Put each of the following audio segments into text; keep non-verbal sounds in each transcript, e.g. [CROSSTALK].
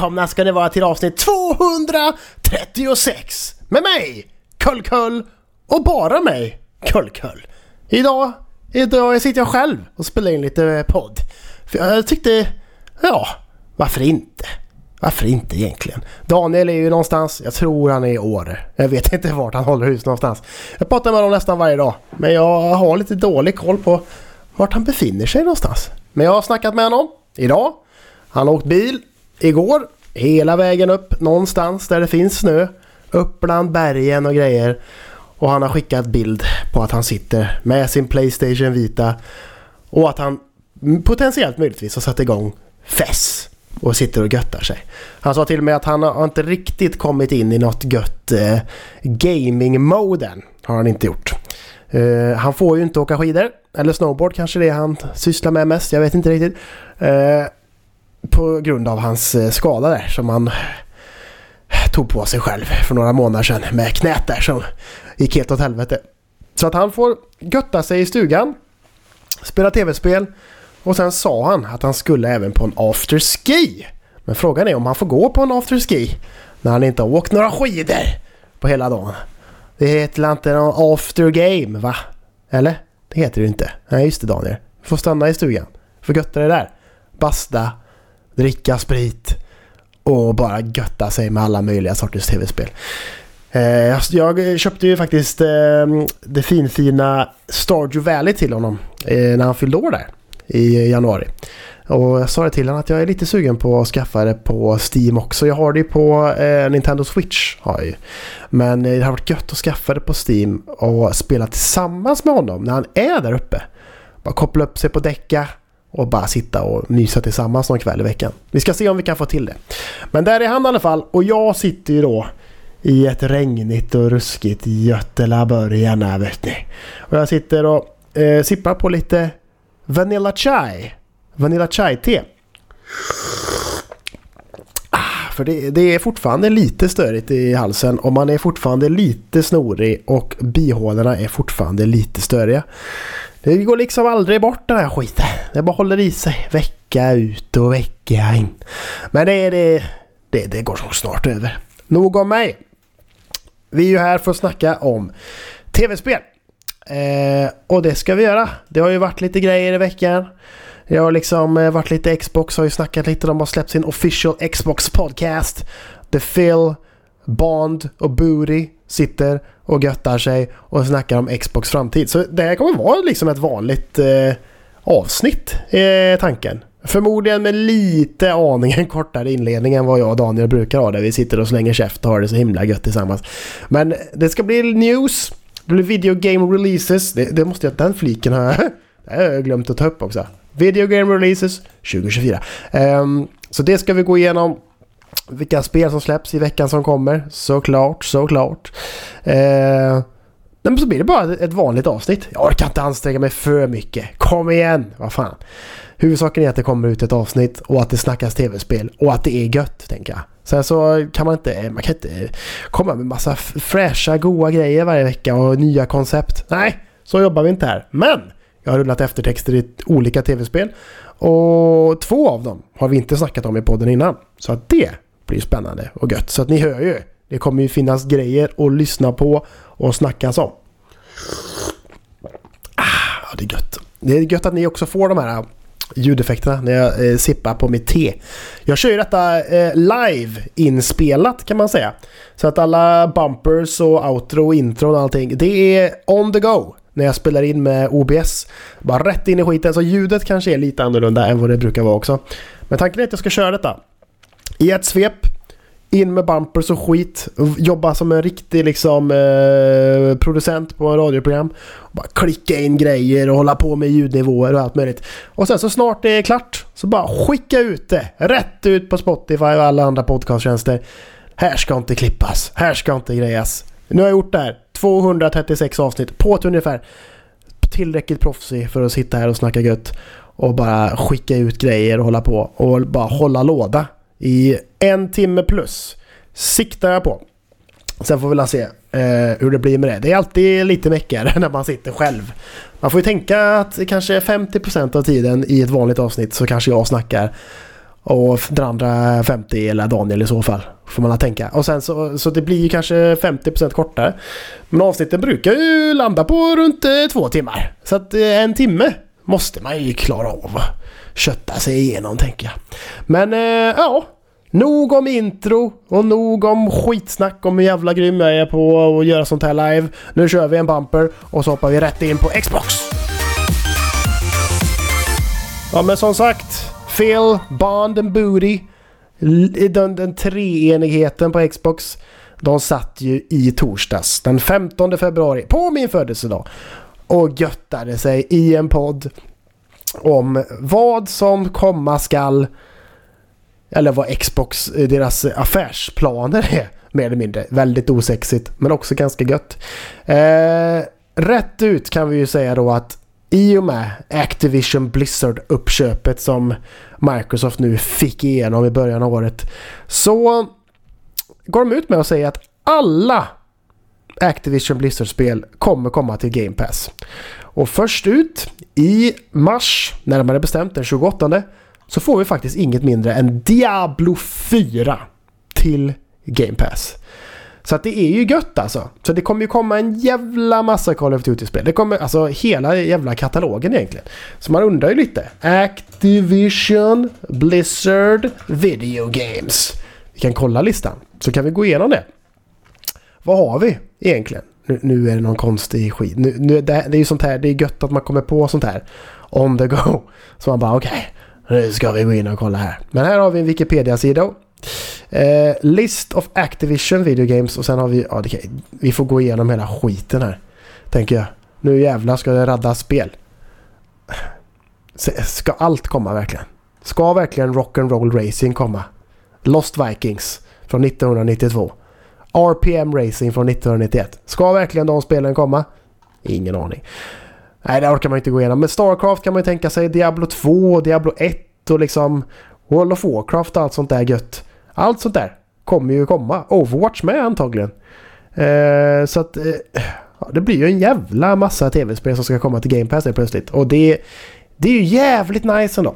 välkomna ska ni vara till avsnitt 236 med mig, Kull-kull och bara mig, Kull Idag, idag sitter jag själv och spelar in lite podd. För jag tyckte, ja, varför inte? Varför inte egentligen? Daniel är ju någonstans, jag tror han är i Åre. Jag vet inte vart han håller hus någonstans. Jag pratar med honom nästan varje dag. Men jag har lite dålig koll på vart han befinner sig någonstans. Men jag har snackat med honom idag. Han har åkt bil igår hela vägen upp någonstans där det finns snö. Upp bland bergen och grejer. Och han har skickat bild på att han sitter med sin Playstation Vita. Och att han potentiellt möjligtvis har satt igång fess och sitter och göttar sig. Han sa till och med att han har inte riktigt kommit in i något gött eh, gaming-moden. Har han inte gjort. Uh, han får ju inte åka skidor. Eller snowboard kanske det är han sysslar med mest. Jag vet inte riktigt. Uh, på grund av hans eh, skada där som han tog på sig själv för några månader sedan med knät där som gick helt åt helvete. Så att han får götta sig i stugan, spela tv-spel och sen sa han att han skulle även på en afterski. Men frågan är om han får gå på en afterski när han inte har åkt några skidor på hela dagen. Det heter inte någon after game va? Eller? Det heter det inte. Nej just det Daniel. Du får stanna i stugan. Får götta dig där. Basta, dricka sprit och bara götta sig med alla möjliga sorters tv-spel. Eh, alltså, jag köpte ju faktiskt ehm, det finfina Stardew Valley till honom eh, när han fyllde år där i januari. Och jag sa det till honom att jag är lite sugen på att skaffa det på Steam också. Jag har det på eh, Nintendo Switch. Har jag ju. Men det har varit gött att skaffa det på Steam och spela tillsammans med honom när han är där uppe. Bara koppla upp sig på däcka och bara sitta och mysa tillsammans någon kväll i veckan. Vi ska se om vi kan få till det. Men där är han i alla fall och jag sitter ju då i ett regnigt och ruskigt Götelaborg vet ni. Och jag sitter och eh, sippar på lite Vanilla Chai. Vanilla Chai-te. Ah, för det, det, är fortfarande lite störigt i halsen och man är fortfarande lite snorig och bihålorna är fortfarande lite störiga. Det går liksom aldrig bort den här skiten. Det bara håller i sig vecka ut och vecka in. Men det, det, det, det går så snart över. Nog om mig. Vi är ju här för att snacka om tv-spel. Eh, och det ska vi göra. Det har ju varit lite grejer i veckan. Jag har liksom eh, varit lite Xbox, har ju snackat lite. De har släppt sin official Xbox podcast. The Phil, Bond och Booty sitter och göttar sig och snackar om Xbox framtid. Så det här kommer vara liksom ett vanligt eh, avsnitt, är tanken. Förmodligen med lite aningen [LAUGHS] kortare inledning än vad jag och Daniel brukar ha där vi sitter och slänger käft och har det så himla gött tillsammans. Men det ska bli news det blir video game releases. Det, det måste jag... Den fliken har jag, [LAUGHS] det har jag glömt att ta upp också. Video game releases 2024. Um, ehm, så det ska vi gå igenom. Vilka spel som släpps i veckan som kommer. Såklart, såklart. Eh, men så blir det bara ett vanligt avsnitt. Jag orkar inte anstränga mig för mycket. Kom igen, vad fan. Huvudsaken är att det kommer ut ett avsnitt och att det snackas tv-spel och att det är gött, tänker jag. Sen så kan man inte, man kan inte komma med massa fräscha, goa grejer varje vecka och nya koncept. Nej, så jobbar vi inte här. Men jag har rullat eftertexter i olika tv-spel och två av dem har vi inte snackat om i podden innan. Så att det blir spännande och gött. Så att ni hör ju, det kommer ju finnas grejer att lyssna på och snackas om. Ah, det är gött. Det är gött att ni också får de här äh, ljudeffekterna när jag eh, sippar på mitt te. Jag kör ju detta eh, live inspelat kan man säga. Så att alla bumpers och outro och intron och allting, det är on the go när jag spelar in med OBS. Bara rätt in i skiten, så ljudet kanske är lite annorlunda än vad det brukar vara också. Men tanken är att jag ska köra detta i ett svep in med bumpers och skit. Jobba som en riktig liksom eh, producent på en radioprogram. Bara klicka in grejer och hålla på med ljudnivåer och allt möjligt. Och sen så snart det är klart så bara skicka ut det. Rätt ut på Spotify och alla andra podcasttjänster. Här ska inte klippas. Här ska inte grejas. Nu har jag gjort det här. 236 avsnitt på ett ungefär. Tillräckligt proffsig för att sitta här och snacka gött. Och bara skicka ut grejer och hålla på. Och bara hålla låda i en timme plus. Siktar jag på. Sen får vi väl se eh, hur det blir med det. Det är alltid lite mäckigare [LAUGHS] när man sitter själv. Man får ju tänka att kanske 50% av tiden i ett vanligt avsnitt så kanske jag snackar och den andra 50 eller Daniel i så fall. Får man tänka. Och sen så, så det blir ju kanske 50% kortare. Men avsnitten brukar ju landa på runt eh, två timmar. Så att eh, en timme måste man ju klara av att kötta sig igenom tänker jag. Men eh, ja, nog om intro och nog om skitsnack om hur jävla grym jag är på att göra sånt här live. Nu kör vi en bumper och så hoppar vi rätt in på Xbox. Ja men som sagt, Phil, Bond and Booty. Den, den treenigheten på Xbox. De satt ju i torsdags den 15 februari på min födelsedag och göttade sig i en podd om vad som komma skall eller vad Xbox, eh, deras affärsplaner är mer eller mindre. Väldigt osexigt men också ganska gött. Eh, rätt ut kan vi ju säga då att i och med Activision Blizzard-uppköpet som Microsoft nu fick igenom i början av året så går de ut med att säga att alla Activision Blizzard-spel kommer komma till Game Pass. Och först ut i mars, närmare bestämt den 28, så får vi faktiskt inget mindre än Diablo 4 till Game Pass. Så att det är ju gött alltså. Så det kommer ju komma en jävla massa Call of Duty-spel. Det kommer alltså hela jävla katalogen egentligen. Så man undrar ju lite. Activision Blizzard Video Games. Vi kan kolla listan. Så kan vi gå igenom det. Vad har vi egentligen? Nu, nu är det någon konstig skit. Nu, nu, det, det är ju sånt här. Det är gött att man kommer på sånt här. On the go. Så man bara okej. Okay, nu ska vi gå in och kolla här. Men här har vi en Wikipedia-sida. Eh, list of Activision Video Games och sen har vi, ja okay, vi får gå igenom hela skiten här. Tänker jag. Nu jävlar ska det raddas spel. Ska allt komma verkligen? Ska verkligen Rock'n'Roll Racing komma? Lost Vikings från 1992. RPM Racing från 1991. Ska verkligen de spelen komma? Ingen aning. Nej, det orkar man inte gå igenom. Men Starcraft kan man ju tänka sig. Diablo 2, Diablo 1 och liksom World of Warcraft och allt sånt där gött. Allt sånt där kommer ju komma. Overwatch med antagligen. Eh, så att eh, det blir ju en jävla massa tv-spel som ska komma till Game Pass helt plötsligt. Och det, det är ju jävligt nice ändå.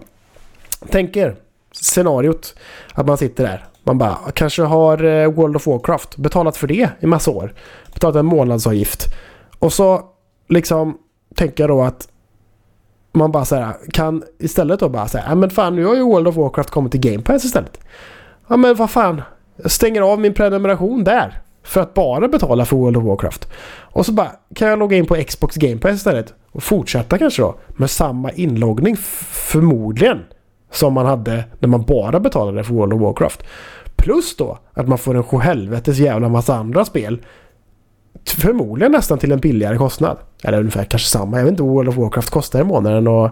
Tänk er scenariot att man sitter där. Man bara kanske har eh, World of Warcraft. Betalat för det i massa år. Betalat en månadsavgift. Och så liksom tänker jag då att man bara så här kan istället då bara säga, ja men fan nu har ju World of Warcraft kommit till Game Pass istället. Ja men vad fan. Jag stänger av min prenumeration där. För att bara betala för World of Warcraft. Och så bara kan jag logga in på Xbox Game Pass istället. Och fortsätta kanske då med samma inloggning förmodligen. Som man hade när man bara betalade för World of Warcraft. Plus då att man får en sjuhelvetes jävla massa andra spel. Förmodligen nästan till en billigare kostnad. Eller ungefär kanske samma. Jag vet inte vad World of Warcraft kostar i månaden och,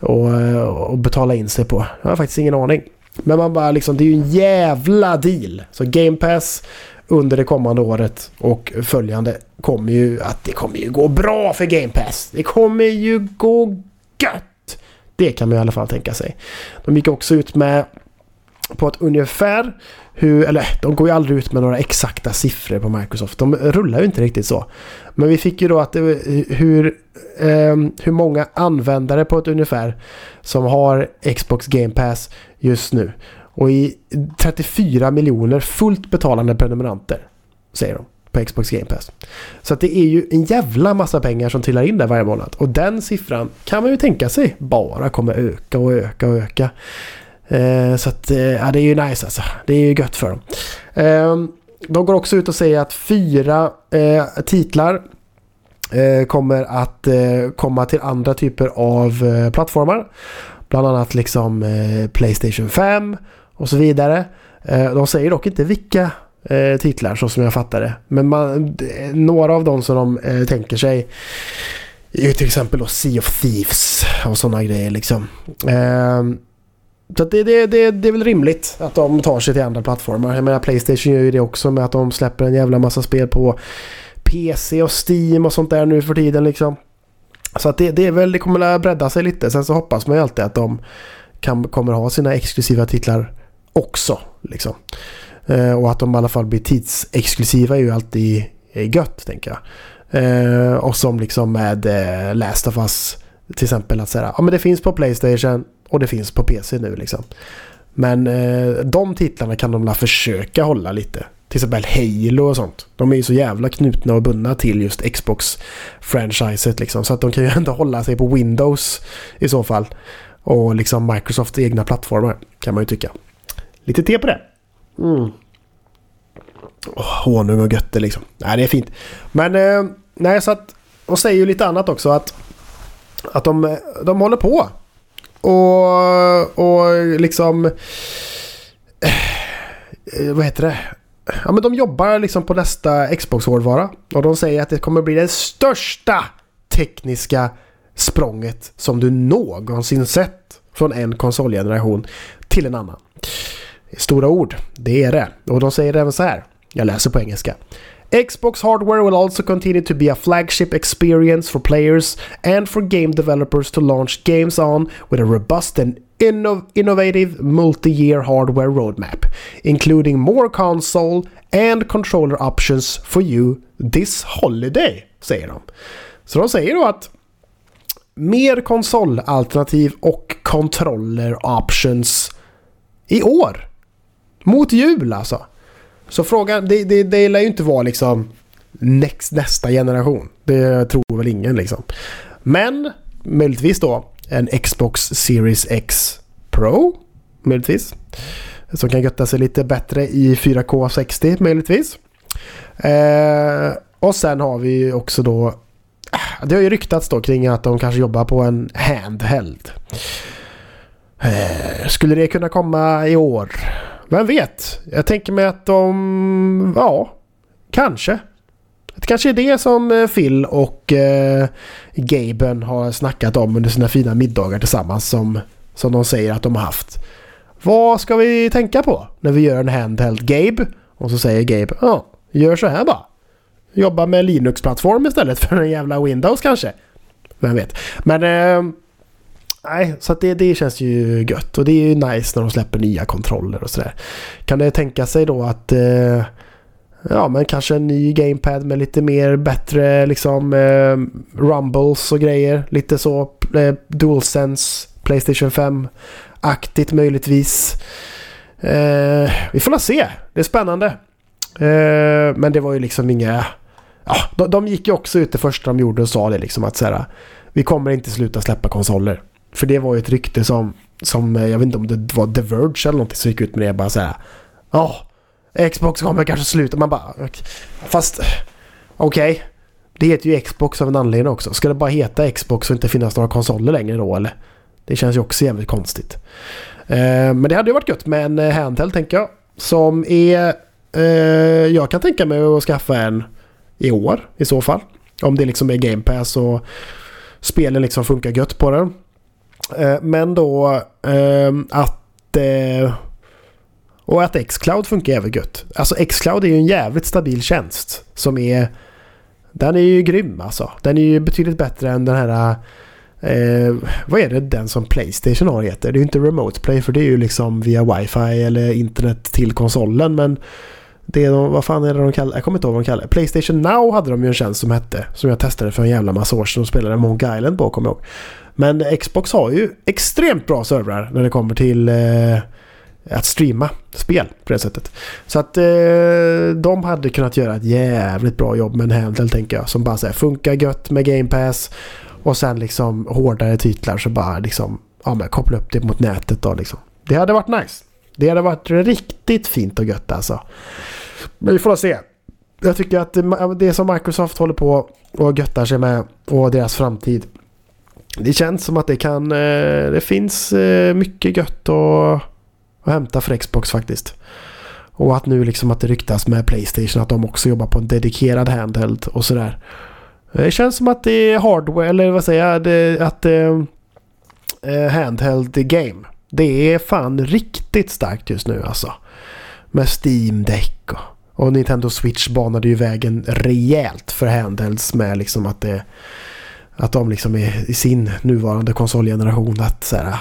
och, och betala in sig på. Jag har faktiskt ingen aning. Men man bara liksom, det är ju en jävla deal. Så Game Pass under det kommande året och följande kommer ju att det kommer ju gå bra för Game Pass. Det kommer ju gå gött. Det kan man i alla fall tänka sig. De gick också ut med på ett ungefär hur, eller de går ju aldrig ut med några exakta siffror på Microsoft. De rullar ju inte riktigt så. Men vi fick ju då att det, hur, eh, hur många användare på ett ungefär som har Xbox Game Pass just nu. Och i 34 miljoner fullt betalande prenumeranter. Säger de på Xbox Game Pass. Så att det är ju en jävla massa pengar som trillar in där varje månad. Och den siffran kan man ju tänka sig bara kommer öka och öka och öka. Eh, så att, eh, ja, det är ju nice alltså. Det är ju gött för dem. Eh, de går också ut och säger att fyra eh, titlar eh, kommer att eh, komma till andra typer av eh, plattformar. Bland annat liksom eh, Playstation 5 och så vidare. Eh, de säger dock inte vilka titlar så som jag fattar det. Men man, några av dem som de tänker sig är ju till exempel då Sea of Thieves och sådana grejer liksom. Ehm, så det, det, det, det är väl rimligt att de tar sig till andra plattformar. Jag menar Playstation gör ju det också med att de släpper en jävla massa spel på PC och Steam och sånt där nu för tiden liksom. Så att det, det är väl, det kommer att bredda sig lite. Sen så hoppas man ju alltid att de kan, kommer ha sina exklusiva titlar också. Liksom. Eh, och att de i alla fall blir tidsexklusiva är ju alltid gött tänker jag. Eh, och som liksom med eh, Last of Us till exempel att säga ja men det finns på Playstation och det finns på PC nu liksom. Men eh, de titlarna kan de la försöka hålla lite. Till exempel Halo och sånt. De är ju så jävla knutna och bundna till just Xbox-franchiset liksom. Så att de kan ju [LAUGHS] ändå hålla sig på Windows i så fall. Och liksom Microsofts egna plattformar kan man ju tycka. Lite te på det. Mm. Oh, honung och götte liksom. Nej, det är fint. Men eh, nej, så att... Och säger ju lite annat också att... Att de, de håller på. Och, och liksom... Eh, vad heter det? Ja men de jobbar liksom på nästa Xbox-hårdvara. Och de säger att det kommer bli det största tekniska språnget som du någonsin sett från en konsolgeneration till en annan. Stora ord, det är det. Och de säger även så här. Jag läser på engelska. Xbox hardware will also continue to be a flagship experience for players and for game developers to launch games on with a robust and inno innovative multi-year hardware roadmap, including more console and controller options for you this holiday, säger de. Så de säger då att mer konsolalternativ och controller options i år. Mot jul alltså. Så frågan, det, det, det lär ju inte vara liksom next, nästa generation. Det tror väl ingen liksom. Men möjligtvis då en Xbox Series X Pro. Möjligtvis. Som kan götta sig lite bättre i 4K 60 möjligtvis. Eh, och sen har vi också då eh, det har ju ryktats då kring att de kanske jobbar på en handheld. Eh, skulle det kunna komma i år? Vem vet? Jag tänker mig att de... Ja, kanske. Det kanske är det som eh, Phil och eh, Gaben har snackat om under sina fina middagar tillsammans som, som de säger att de har haft. Vad ska vi tänka på när vi gör en handheld Gabe? Och så säger Gabe, ja, gör så här bara. Jobba med Linux-plattform istället för en jävla Windows kanske. Vem vet. Men... Eh, nej, så att det, det känns ju gött. Och det är ju nice när de släpper nya kontroller och sådär. Kan det tänka sig då att... Eh, ja, men kanske en ny GamePad med lite mer bättre liksom eh, rumbles och grejer. Lite så eh, DualSense, Playstation 5-aktigt möjligtvis. Eh, vi får väl se. Det är spännande. Eh, men det var ju liksom inga ja, de, de gick ju också ut det första de gjorde och sa det liksom att så här, vi kommer inte sluta släppa konsoler. För det var ju ett rykte som, som eh, jag vet inte om det var The Verge eller någonting som gick ut med det bara såhär. Ja, oh, Xbox kommer kanske sluta. Man bara, fast okej. Okay. Det heter ju Xbox av en anledning också. Ska det bara heta Xbox och inte finnas några konsoler längre då eller? Det känns ju också jävligt konstigt. Eh, men det hade ju varit gött med en eh, handheld tänker jag. Som är... Eh, jag kan tänka mig att skaffa en i år i så fall. Om det liksom är Game Pass och spelen liksom funkar gött på den. Eh, men då ehm, att... Eh, och att Xcloud funkar jävligt gött. Alltså Xcloud är ju en jävligt stabil tjänst. Som är... Den är ju grym alltså. Den är ju betydligt bättre än den här... Eh, vad är det den som Playstation har heter? Det är ju inte Remote Play för det är ju liksom via wifi eller internet till konsolen. Men det är de, vad fan är det de kallar Jag kommer inte ihåg vad de kallar Playstation Now hade de ju en tjänst som hette. Som jag testade för en jävla massa år sedan och spelade Monk Island på kommer jag ihåg. Men Xbox har ju extremt bra servrar när det kommer till eh, att streama spel på det sättet. Så att eh, de hade kunnat göra ett jävligt bra jobb med en handheld tänker jag. Som bara så här, funkar gött med Game Pass. Och sen liksom hårdare titlar så bara liksom ja, men koppla upp det mot nätet då liksom. Det hade varit nice. Det hade varit riktigt fint och gött alltså. Men vi får se. Jag tycker att det som Microsoft håller på och göttar sig med och deras framtid. Det känns som att det kan... Eh, det finns eh, mycket gött att, att hämta för Xbox faktiskt. Och att nu liksom att det ryktas med Playstation att de också jobbar på en dedikerad handheld och sådär. Det känns som att det är hardware, eller vad säger jag, det, att det är handheld game. Det är fan riktigt starkt just nu alltså. Med Steam Deck och, och Nintendo Switch banade ju vägen rejält för handhelds med liksom att det att de liksom är i sin nuvarande konsolgeneration att så här,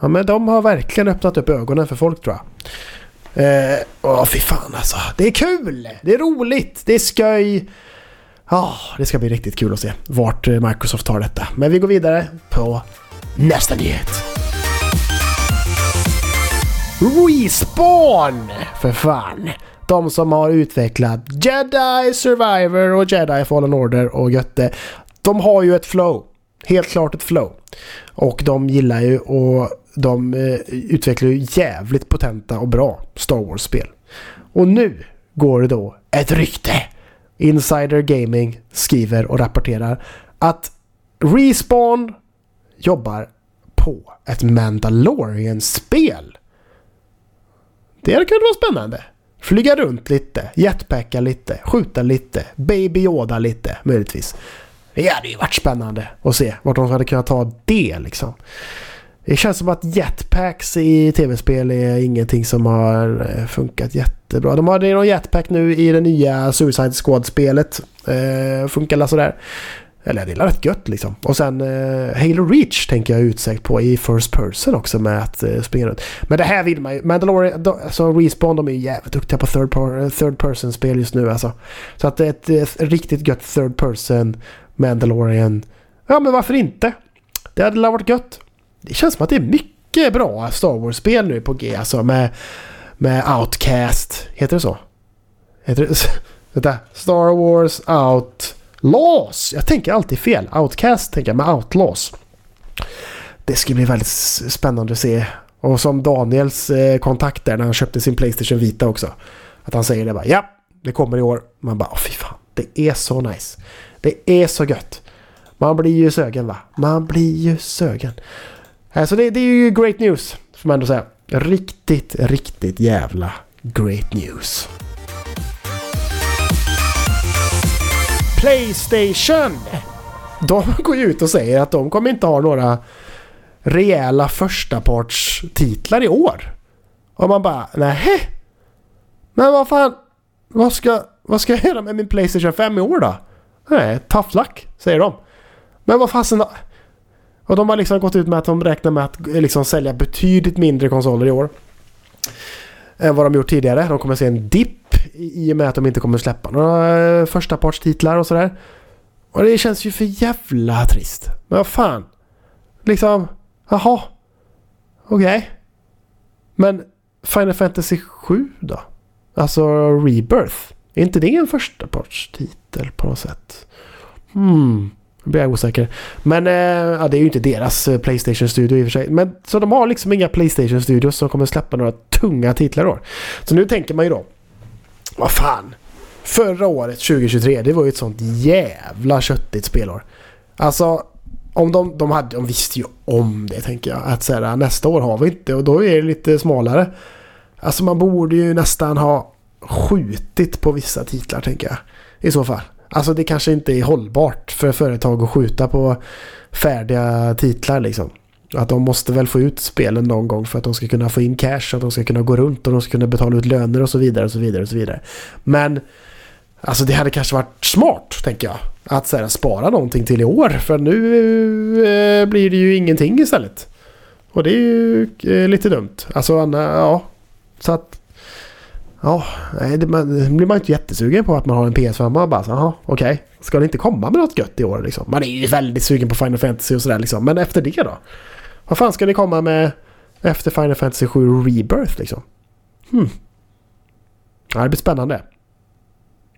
ja men de har verkligen öppnat upp ögonen för folk tror jag. Eh, åh fy fan alltså. Det är kul! Det är roligt! Det är sköj! Ja, oh, det ska bli riktigt kul att se vart Microsoft tar detta. Men vi går vidare på nästa nyhet. Respawn! För fan! De som har utvecklat Jedi Survivor och Jedi Fallen Order och Götte. De har ju ett flow. Helt klart ett flow. Och de gillar ju och de eh, utvecklar ju jävligt potenta och bra Star Wars-spel. Och nu går det då ett rykte. Insider Gaming skriver och rapporterar att Respawn jobbar på ett Mandalorian-spel. Det hade kunnat vara spännande. Flyga runt lite, jetpacka lite, skjuta lite, baby Yoda lite möjligtvis. Det hade ju varit spännande att se vart de hade kunnat ta det liksom. Det känns som att jetpacks i tv-spel är ingenting som har eh, funkat jättebra. De hade någon jetpack nu i det nya Suicide Squad-spelet. Eh, funkar sådär. Eller det är rätt gött liksom. Och sen eh, Halo Reach tänker jag utsökt på i First Person också med att eh, springa runt. Men det här vill man ju. Mandalorian, då, alltså Respawn de är ju jävligt duktiga på third, third person-spel just nu alltså. Så att det är ett, ett riktigt gött third person Mandalorian. Ja men varför inte? Det hade varit gött. Det känns som att det är mycket bra Star Wars-spel nu på G alltså med, med Outcast. Heter det så? Heter det? [LAUGHS] Vänta. Star Wars Out... Laws! Jag tänker alltid fel. Outcast tänker jag, med Outlaws. Det ska bli väldigt spännande att se. Och som Daniels eh, kontakt där när han köpte sin Playstation Vita också. Att han säger det bara ja, det kommer i år. Man bara åh fy fan, det är så nice. Det är så gött. Man blir ju sögen va? Man blir ju sögen. Äh, så det, det är ju great news, får man ändå säga. Riktigt, riktigt jävla great news. Playstation! De går ju ut och säger att de kommer inte ha några rejäla förstapartstitlar i år. Och man bara, nej. Men vad fan, vad ska, vad ska jag göra med min Playstation 5 i år då? Nej, tough luck, säger de. Men vad fasen då? Och de har liksom gått ut med att de räknar med att eh, liksom sälja betydligt mindre konsoler i år. Än vad de gjort tidigare. De kommer se en dipp i och med att de inte kommer släppa några eh, förstapartstitlar första partstitlar och sådär. Och det känns ju för jävla trist. Men vad fan. Liksom, jaha. Okej. Okay. Men Final Fantasy 7 då? Alltså Rebirth. Är inte det en första titel på något sätt? Hmm. Nu blir jag osäker. Men eh, ja, det är ju inte deras eh, Playstation Studio i och för sig. Men, så de har liksom inga Playstation Studios som kommer släppa några tunga titlar då. Så nu tänker man ju då vad fan. Förra året, 2023, det var ju ett sånt jävla köttigt spelår. Alltså, om de, de, hade, de visste ju om det tänker jag. Att så här, nästa år har vi inte och då är det lite smalare. Alltså man borde ju nästan ha skjutit på vissa titlar tänker jag. I så fall. Alltså det kanske inte är hållbart för företag att skjuta på färdiga titlar liksom. Att de måste väl få ut spelen någon gång för att de ska kunna få in cash, att de ska kunna gå runt och de ska kunna betala ut löner och så vidare och så vidare och så vidare. Men alltså det hade kanske varit smart, tänker jag. Att så här, spara någonting till i år, för nu eh, blir det ju ingenting istället. Och det är ju eh, lite dumt. Alltså, ja. Så att... Ja, nej, det, man, blir man inte jättesugen på att man har en PS5. Man bara så, jaha, okej. Okay. Ska det inte komma med något gött i år liksom? Man är ju väldigt sugen på Final Fantasy och sådär liksom. Men efter det då? Vad fan ska ni komma med efter Final Fantasy 7 Rebirth liksom? Hmm. Ja, det blir spännande.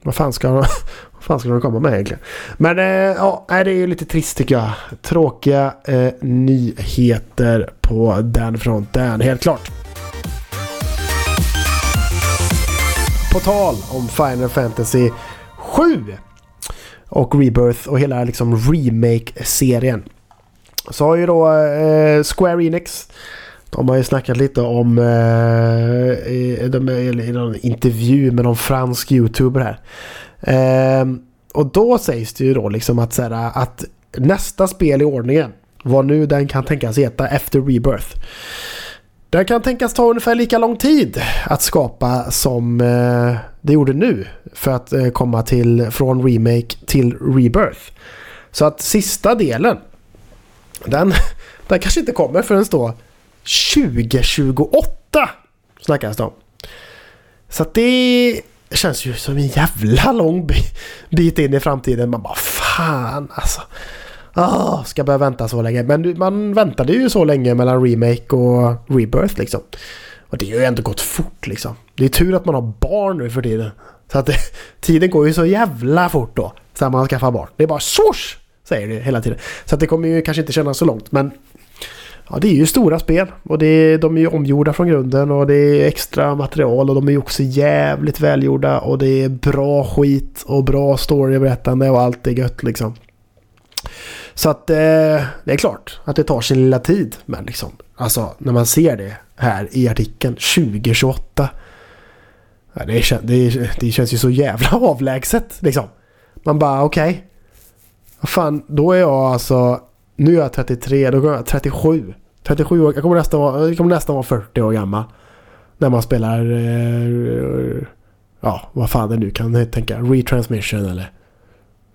Vad fan ska de, [LAUGHS] vad fan ska de komma med egentligen? Men eh, ja, det är ju lite trist tycker jag. Tråkiga eh, nyheter på den fronten, helt klart. På tal om Final Fantasy 7 och Rebirth och hela liksom remake-serien. Så har ju då eh, Square Enix de har ju snackat lite om eh, i, de, i någon intervju med någon fransk youtuber här. Eh, och då sägs det ju då liksom att, här, att nästa spel i ordningen, vad nu den kan tänkas heta efter Rebirth. Den kan tänkas ta ungefär lika lång tid att skapa som eh, det gjorde nu för att eh, komma till från remake till rebirth. Så att sista delen den, [LAUGHS] den kanske inte kommer förrän då 2028 snackas det om. Så att det känns ju som en jävla lång bit in i framtiden. Man bara fan alltså. Oh, ska börja vänta så länge. Men man väntade ju så länge mellan remake och rebirth liksom. Och det har ju ändå gått fort liksom. Det är tur att man har barn nu för tiden. Så att det, [LAUGHS] tiden går ju så jävla fort då. Sen man skaffar barn. Det är bara swoosh! Säger det hela tiden. Så att det kommer ju kanske inte kännas så långt men Ja, det är ju stora spel och det de är ju omgjorda från grunden och det är extra material och de är ju också jävligt välgjorda och det är bra skit och bra storyberättande och allt är gött liksom. Så att eh, det är klart att det tar sin lilla tid. Men liksom, alltså när man ser det här i artikeln 2028. Ja, det, det, det känns ju så jävla [LAUGHS] avlägset liksom. Man bara okej. Okay. Vad fan, då är jag alltså... Nu är jag 33, då kommer jag 37. 37 år, jag kommer nästan vara, jag kommer nästan vara 40 år gammal. När man spelar... Eh, ja, vad fan det nu kan tänka. Retransmission eller...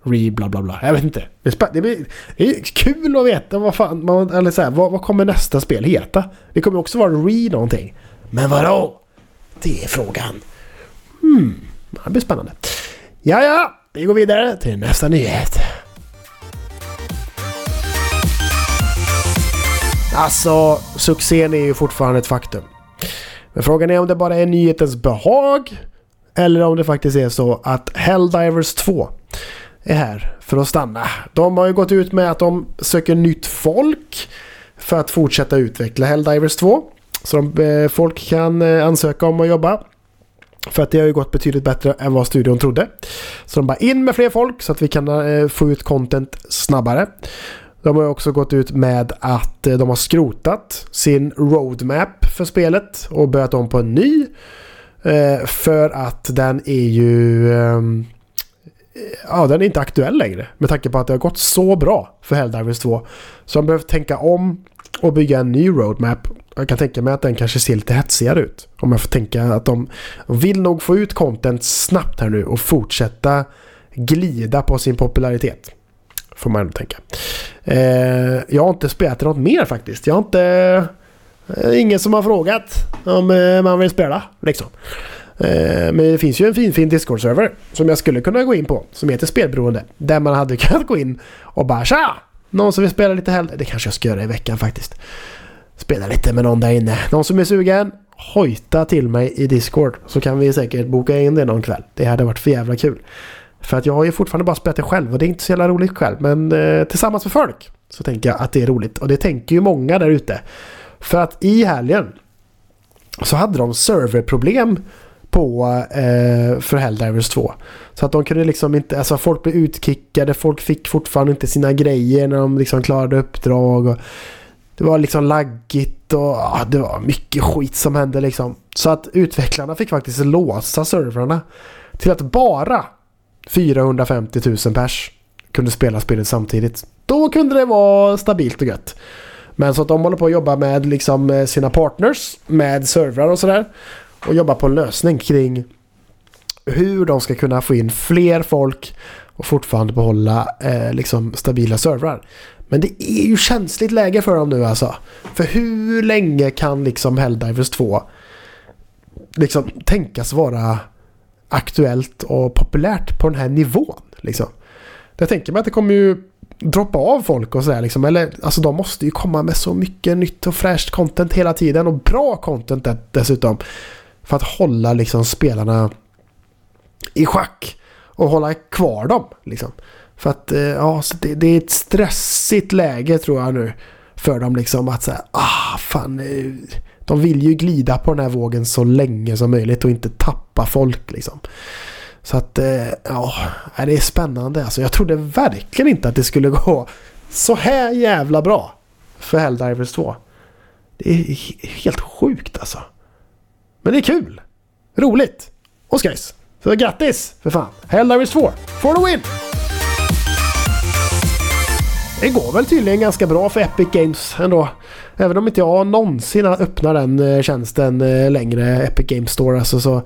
Re bla bla bla. Jag vet inte. Det är, det blir, det är kul att veta vad fan... Man, eller så här, vad, vad kommer nästa spel heta? Det kommer också vara Re någonting. Men vadå? Det är frågan. Hmm, det blir spännande. Ja, ja, vi går vidare till nästa nyhet. Alltså, succén är ju fortfarande ett faktum. Men frågan är om det bara är nyhetens behag eller om det faktiskt är så att Helldivers 2 är här för att stanna. De har ju gått ut med att de söker nytt folk för att fortsätta utveckla Helldivers 2. Så de, eh, folk kan eh, ansöka om att jobba. För att det har ju gått betydligt bättre än vad studion trodde. Så de bara in med fler folk så att vi kan eh, få ut content snabbare. De har också gått ut med att de har skrotat sin roadmap för spelet och börjat om på en ny. För att den är ju ehm, ja, den är inte aktuell längre. Med tanke på att det har gått så bra för Helldivers 2. Så de behöver tänka om och bygga en ny roadmap. Jag kan tänka mig att den kanske ser lite hetsigare ut. Om jag får tänka att de vill nog få ut content snabbt här nu och fortsätta glida på sin popularitet. Får man ändå tänka. Eh, jag har inte spelat något mer faktiskt. Jag har inte... Eh, ingen som har frågat om eh, man vill spela liksom. Eh, men det finns ju en fin, fin Discord-server som jag skulle kunna gå in på som heter Spelberoende. Där man hade [LAUGHS] kunnat gå in och bara tja! Någon som vill spela lite hellre. Det kanske jag ska göra i veckan faktiskt. Spela lite med någon där inne. Någon som är sugen, hojta till mig i Discord. Så kan vi säkert boka in det någon kväll. Det hade varit för jävla kul. För att jag har ju fortfarande bara spelat det själv och det är inte så jävla roligt själv. Men eh, tillsammans med folk så tänker jag att det är roligt. Och det tänker ju många där ute. För att i helgen så hade de serverproblem på eh, för Helldivers 2. Så att de kunde liksom inte, alltså folk blev utkickade, folk fick fortfarande inte sina grejer när de liksom klarade uppdrag. Och det var liksom laggigt och ah, det var mycket skit som hände liksom. Så att utvecklarna fick faktiskt låsa servrarna till att bara 450 000 pers kunde spela spelet samtidigt. Då kunde det vara stabilt och gött. Men så att de håller på att jobba med liksom eh, sina partners med servrar och sådär och jobba på en lösning kring hur de ska kunna få in fler folk och fortfarande behålla eh, liksom stabila servrar. Men det är ju känsligt läge för dem nu alltså. För hur länge kan liksom Helldivers 2 liksom tänkas vara aktuellt och populärt på den här nivån? Liksom. Jag tänker mig att det kommer ju droppa av folk och sådär liksom. Eller alltså de måste ju komma med så mycket nytt och fräscht content hela tiden och bra content dessutom. För att hålla liksom spelarna i schack. Och hålla kvar dem. Liksom. För att eh, ja, så det, det, är ett stressigt läge tror jag nu. För dem liksom att säga, ah fan. Eh, de vill ju glida på den här vågen så länge som möjligt och inte tappa folk liksom. Så att eh, ja, det är spännande. Alltså, jag trodde verkligen inte att det skulle [LAUGHS] gå så här jävla bra för Helldivers 2. Det är helt sjukt alltså. Men det är kul. Roligt. Och skojs. Så grattis för fan. Hell is 2. For the win! Det går väl tydligen ganska bra för Epic Games ändå. Även om inte jag någonsin öppnar den eh, tjänsten eh, längre, Epic Games Store alltså, så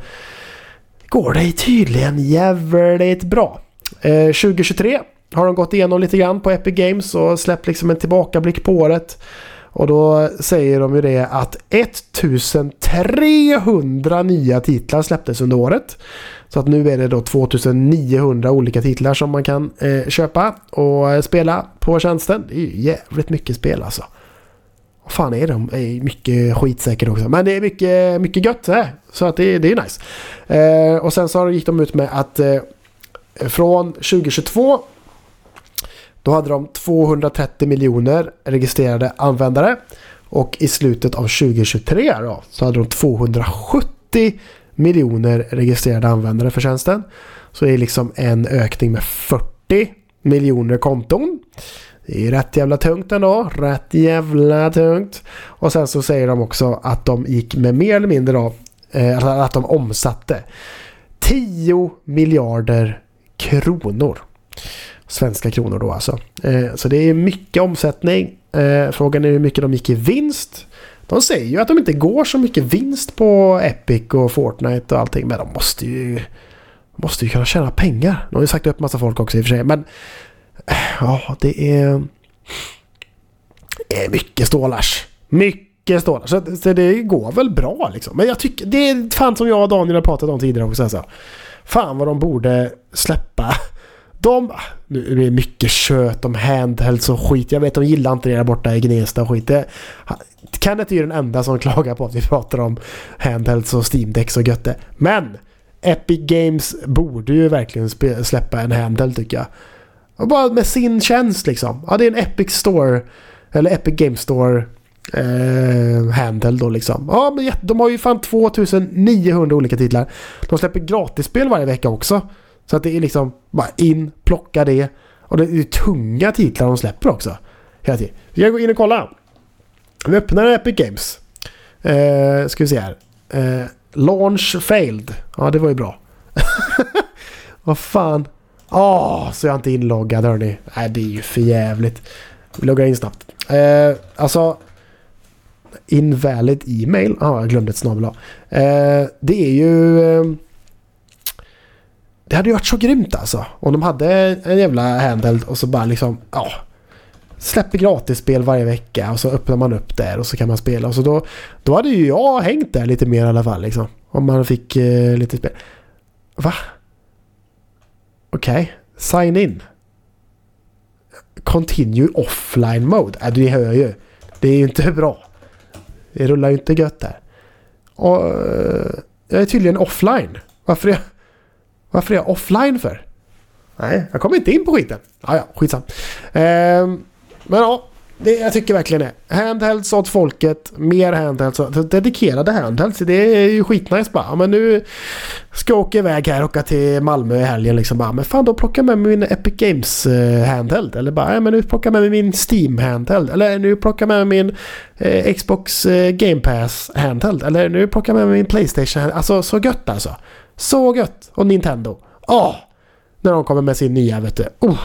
går det tydligen jävligt bra. Eh, 2023 har de gått igenom lite grann på Epic Games och släppt liksom en tillbakablick på året. Och då säger de ju det att 1300 nya titlar släpptes under året. Så att nu är det då 2900 olika titlar som man kan eh, köpa och eh, spela på tjänsten. Det är ju jävligt mycket spel alltså. Vad fan är de? Det är mycket skit säkert också. Men det är mycket, mycket gött det. Så att det, det är nice. Eh, och sen så gick de ut med att eh, från 2022 då hade de 230 miljoner registrerade användare. Och i slutet av 2023 då, så hade de 270 miljoner registrerade användare för tjänsten. Så det är liksom en ökning med 40 miljoner konton. Det är rätt jävla tungt ändå. Rätt jävla tungt. Och sen så säger de också att de gick med mer eller mindre då. Eh, att de omsatte 10 miljarder kronor. Svenska kronor då alltså. Eh, så det är mycket omsättning. Eh, frågan är hur mycket de gick i vinst. De säger ju att de inte går så mycket vinst på Epic och Fortnite och allting. Men de måste ju, måste ju kunna tjäna pengar. De har ju sagt upp massa folk också i och för sig. Men eh, ja, det är, det är mycket stålars. Mycket stålar. Så, så, det går väl bra liksom. Men jag tycker, det är fan som jag och Daniel har pratat om tidigare också. Alltså. Fan vad de borde släppa. De, ah, nu är det mycket kött om handhelds och skit. Jag vet de gillar inte det där borta i Gnesta och skit. Det, Kenneth är ju den enda som klagar på att vi pratar om handhelds och SteamDex och götte. Men Epic Games borde ju verkligen släppa en handheld tycker jag. Och bara med sin tjänst liksom. Ja, det är en Epic Store. Eller Epic Game Store. Eh, handheld då liksom. Ja, men de har ju fan 2900 olika titlar. De släpper gratisspel varje vecka också. Så att det är liksom bara in, plocka det. Och det är tunga titlar de släpper också. Hela tiden. Vi jag gå in och kolla. Vi öppnar Epic Games. Eh, ska vi se här. Eh, launch failed. Ja, det var ju bra. [LAUGHS] Vad fan. Åh, oh, så jag är inte inloggad hörni. Nej, det är ju för jävligt. Vi loggar in snabbt. Eh, alltså... Invalid e-mail. Ja, ah, jag glömde ett snabel eh, Det är ju... Ehm, det hade ju varit så grymt alltså. Om de hade en jävla handheld och så bara liksom... Ja. Släpper gratisspel varje vecka och så öppnar man upp där och så kan man spela. Och så då, då hade ju jag hängt där lite mer i alla fall liksom. Om man fick eh, lite spel. Va? Okej, okay. sign in. Continue offline mode. Äh, du hör ju. Det är ju inte [LAUGHS] bra. Det rullar ju inte gött där. Och, eh, jag är tydligen offline. Varför är, jag, varför är jag offline för? Nej, jag kommer inte in på skiten. Ah, ja, skitsam. Eh, men ja, det, jag tycker verkligen det. Handhelds åt folket. Mer handhelds. Dedikerade handhelds. Det är ju skitnice bara. Men nu ska jag åka iväg här och åka till Malmö i helgen liksom. Bara, men fan då plockar jag med mig min Epic Games-handheld. Eh, Eller bara, ja, men nu plockar jag med mig min Steam handheld. Eller nu plockar jag med mig min eh, Xbox eh, Game Pass handheld. Eller nu plockar jag med mig min Playstation. Alltså så gött alltså. Så gött. Och Nintendo. Åh! När de kommer med sin nya vet du. Oh.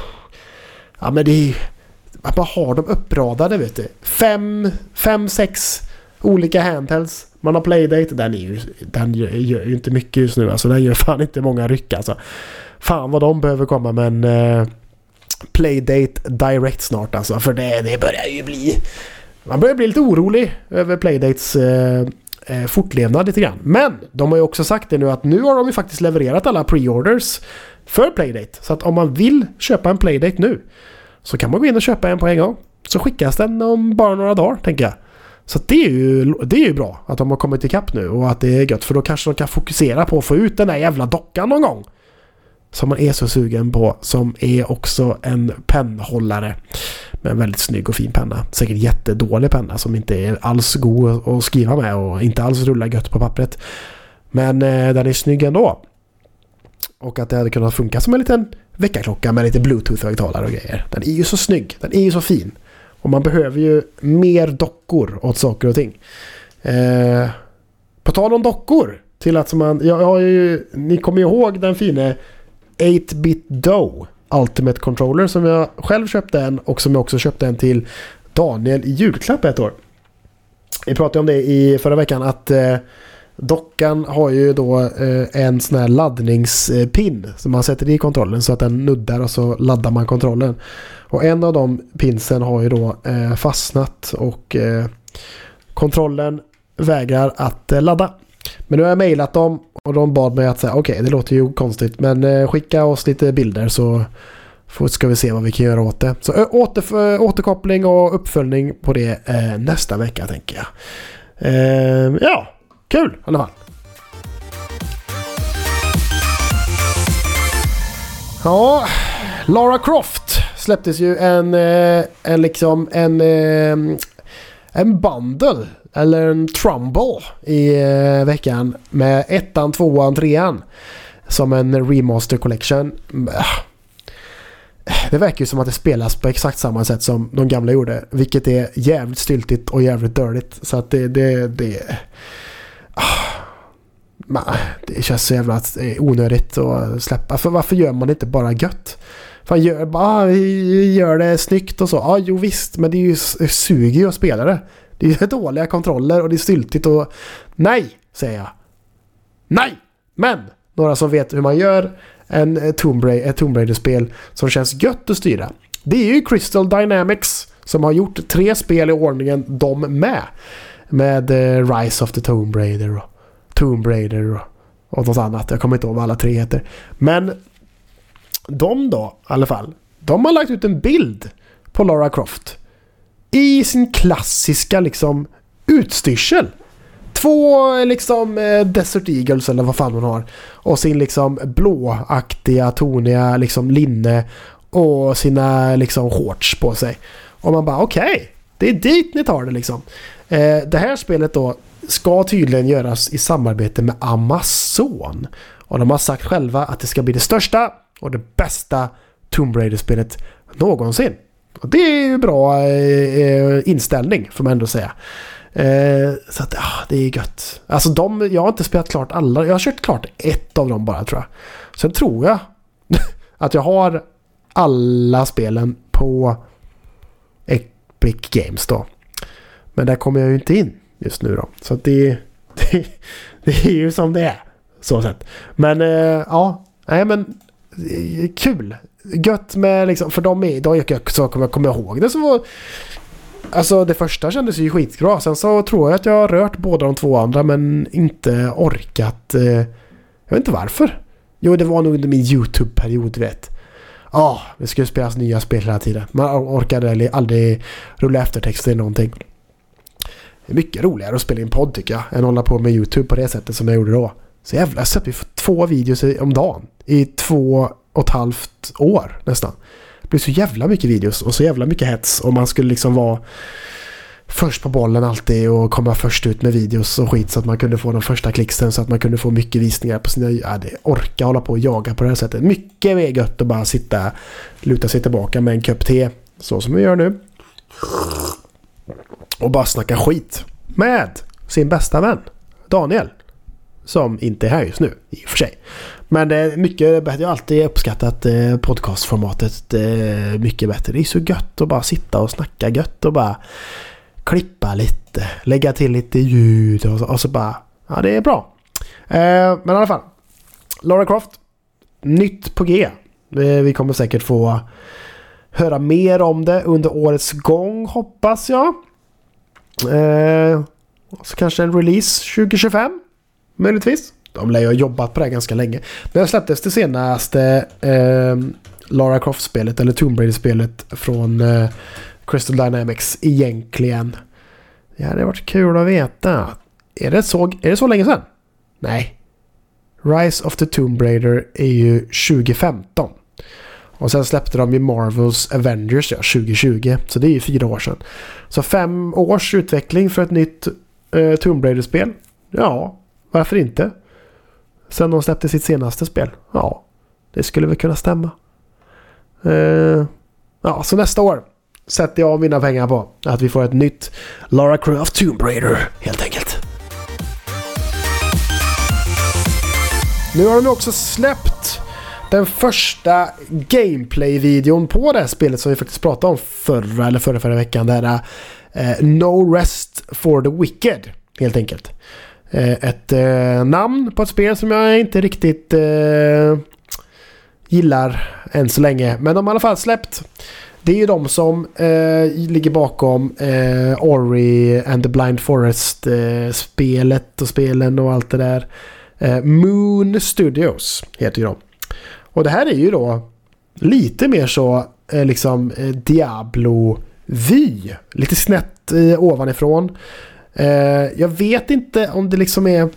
Ja men det är ju att man har dem uppradade vet du. Fem, fem, sex olika handhelds. Man har Playdate. Den, är ju, den gör, gör ju inte mycket just nu. Alltså den gör fan inte många ryck alltså. Fan vad de behöver komma med en uh, eh, Playdate Direct snart alltså. För det, det börjar ju bli... Man börjar bli lite orolig över Playdates uh, eh, fortlevnad lite grann. Men de har ju också sagt det nu att nu har de ju faktiskt levererat alla pre-orders för Playdate. Så att om man vill köpa en Playdate nu så kan man gå in och köpa en på en gång. Så skickas den om bara några dagar tänker jag. Så det är, ju, det är ju bra att de har kommit ikapp nu och att det är gött för då kanske de kan fokusera på att få ut den där jävla dockan någon gång. Som man är så sugen på. Som är också en pennhållare. Med en väldigt snygg och fin penna. Säkert jättedålig penna som inte är alls god att skriva med och inte alls rullar gött på pappret. Men eh, den är snygg ändå. Och att det hade kunnat funka som en liten väckarklocka med lite bluetooth-högtalare och grejer. Den är ju så snygg. Den är ju så fin. Och man behöver ju mer dockor åt saker och ting. Eh, på tal om dockor. Till att man, jag, har ju, ni kommer ju ihåg den fine 8-bit Doe Ultimate Controller som jag själv köpte en och som jag också köpte en till Daniel i julklapp ett år. Vi pratade om det i förra veckan att eh, Dockan har ju då eh, en sån här laddningspin som man sätter i kontrollen så att den nuddar och så laddar man kontrollen. Och en av de pinsen har ju då eh, fastnat och eh, kontrollen vägrar att eh, ladda. Men nu har jag mejlat dem och de bad mig att säga okej okay, det låter ju konstigt men eh, skicka oss lite bilder så ska vi se vad vi kan göra åt det. Så åter, återkoppling och uppföljning på det eh, nästa vecka tänker jag. Eh, ja, kul i alla fall. Ja, Lara Croft släpptes ju en, eh, en liksom en, eh, en bundle eller en trumble i eh, veckan med ettan, tvåan, trean. Som en remaster collection. Eh, det verkar ju som att det spelas på exakt samma sätt som de gamla gjorde. Vilket är jävligt styltigt och jävligt dörligt. Så att det... det, det ah, det känns så jävla eh, onödigt att släppa. För varför gör man inte bara gött? Fan, gör, bara, ah, gör det snyggt och så. Ja, jo visst. Men det, är ju, suger ju att spela det. Det är ju [LAUGHS] dåliga kontroller och det är styltigt och... Nej, säger jag. Nej! Men! Några som vet hur man gör en eh, Tomb Raider, ett Tomb Raider-spel som känns gött att styra. Det är ju Crystal Dynamics som har gjort tre spel i ordningen de med. Med eh, Rise of the Tomb Raider och Tomb Raider och, och något annat. Jag kommer inte ihåg vad alla tre heter. Men de då, i alla fall. De har lagt ut en bild på Lara Croft. I sin klassiska liksom utstyrsel. Två liksom eh, Desert Eagles eller vad fan hon har. Och sin liksom blåaktiga, toniga liksom linne. Och sina liksom shorts på sig. Och man bara okej. Okay, det är dit ni tar det liksom. Eh, det här spelet då ska tydligen göras i samarbete med Amazon. Och de har sagt själva att det ska bli det största och det bästa Tomb Raider-spelet någonsin. Och det är ju bra eh, eh inställning får man ändå säga. Eh, så att ja, det är gött. Alltså de, jag har inte spelat klart alla. Jag har kört klart ett av dem bara tror jag. Sen tror jag [LAUGHS] att jag har alla spelen på Epic Games då. Men där kommer jag ju inte in just nu då. Så att det, [LAUGHS] det, det är ju som det är. Så sett. Men eh, ja, nej men kul. Gött med liksom, för de är, de jag, så kommer jag komma ihåg det så var Alltså det första kändes ju skitbra. Sen så tror jag att jag har rört båda de två andra men inte orkat. Eh, jag vet inte varför. Jo, det var nog under min YouTube-period, vet. Ja, ah, det skulle spelas nya spel hela tiden. Man orkade aldrig rulla eftertexter eller någonting. Det är mycket roligare att spela in podd tycker jag. Än att hålla på med YouTube på det sättet som jag gjorde då. Så jävla, jag får två videos om dagen. I två och ett halvt år nästan Det blir så jävla mycket videos och så jävla mycket hets. Och man skulle liksom vara först på bollen alltid och komma först ut med videos och skit så att man kunde få de första klicksen så att man kunde få mycket visningar på sina... Ja, det orka hålla på och jaga på det här sättet. Mycket mer gött att bara sitta, luta sig tillbaka med en kopp te. Så som vi gör nu. Och bara snacka skit. Med sin bästa vän. Daniel. Som inte är här just nu i och för sig. Men det är mycket bättre. Jag har alltid uppskattat eh, podcastformatet eh, mycket bättre. Det är så gött att bara sitta och snacka gött och bara klippa lite. Lägga till lite ljud och så, och så bara... Ja, det är bra. Men i alla fall. Lara Croft. Nytt på G. Vi kommer säkert få höra mer om det under årets gång hoppas jag. så kanske en release 2025. Möjligtvis. De lär ju ha jobbat på det här ganska länge. Men släpptes det senaste eh, Lara Croft-spelet, eller Tomb Raider-spelet från eh, Crystal Dynamics egentligen? Det hade varit kul att veta. Är det så, är det så länge sedan? Nej. Rise of the Tomb Raider är ju 2015. Och sen släppte de ju Marvels Avengers ja, 2020. Så det är ju fyra år sedan. Så fem års utveckling för ett nytt eh, Tomb Raider-spel. Ja, varför inte? Sen de släppte sitt senaste spel. Ja, det skulle väl kunna stämma. Eh, ja, så nästa år sätter jag mina pengar på att vi får ett nytt Lara Croft Tomb Raider helt enkelt. Nu har de också släppt den första Gameplay-videon på det här spelet som vi faktiskt pratade om förra eller förra, förra veckan. Det här eh, No Rest for the Wicked helt enkelt. Eh, ett eh, namn på ett spel som jag inte riktigt eh, gillar än så länge. Men de har i alla fall släppt. Det är ju de som eh, ligger bakom eh, Ori and the Blind Forest-spelet eh, och spelen och allt det där. Eh, Moon Studios heter ju de. Och det här är ju då lite mer så eh, liksom eh, Diablo-vy. Lite snett eh, ovanifrån. Eh, jag vet inte om det liksom är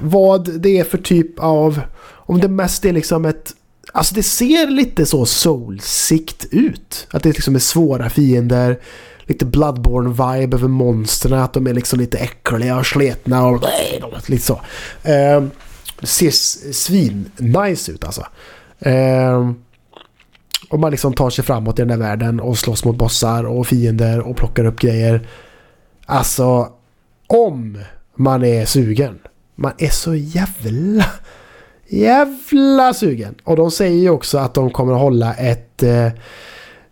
vad det är för typ av... Om det mest är liksom ett... Alltså det ser lite så soulsikt ut. Att det liksom är svåra fiender. Lite Bloodborne-vibe över monstren. Att de är liksom lite äckliga och sletna och lite så. Eh, det ser svin-nice ut alltså. Eh, och man liksom tar sig framåt i den där världen och slåss mot bossar och fiender och plockar upp grejer. Alltså, om man är sugen. Man är så jävla, jävla sugen. Och de säger ju också att de kommer att hålla ett, eh,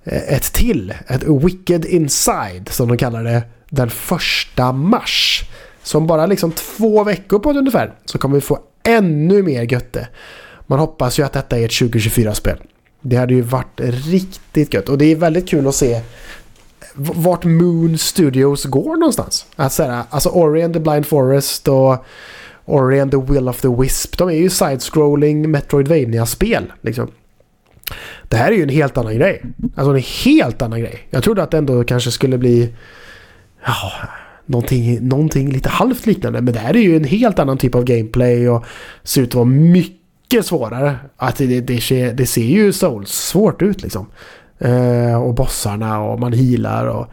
ett till, ett Wicked Inside som de kallar det, den första mars. Som bara liksom två veckor på ett ungefär så kommer vi få ännu mer götte. Man hoppas ju att detta är ett 2024-spel. Det hade ju varit riktigt gött och det är väldigt kul att se vart Moon Studios går någonstans. Alltså, alltså Ori and the Blind Forest och Ori and the Will of the Wisp. De är ju side-scrolling Metroidvania-spel. Liksom. Det här är ju en helt annan grej. Alltså en helt annan grej. Jag trodde att det ändå kanske skulle bli... Ja, någonting, någonting lite halvt liknande. Men det här är ju en helt annan typ av gameplay och ser ut att vara mycket svårare. Att det, det, ser, det ser ju Souls svårt ut liksom. Eh, och bossarna och man healar och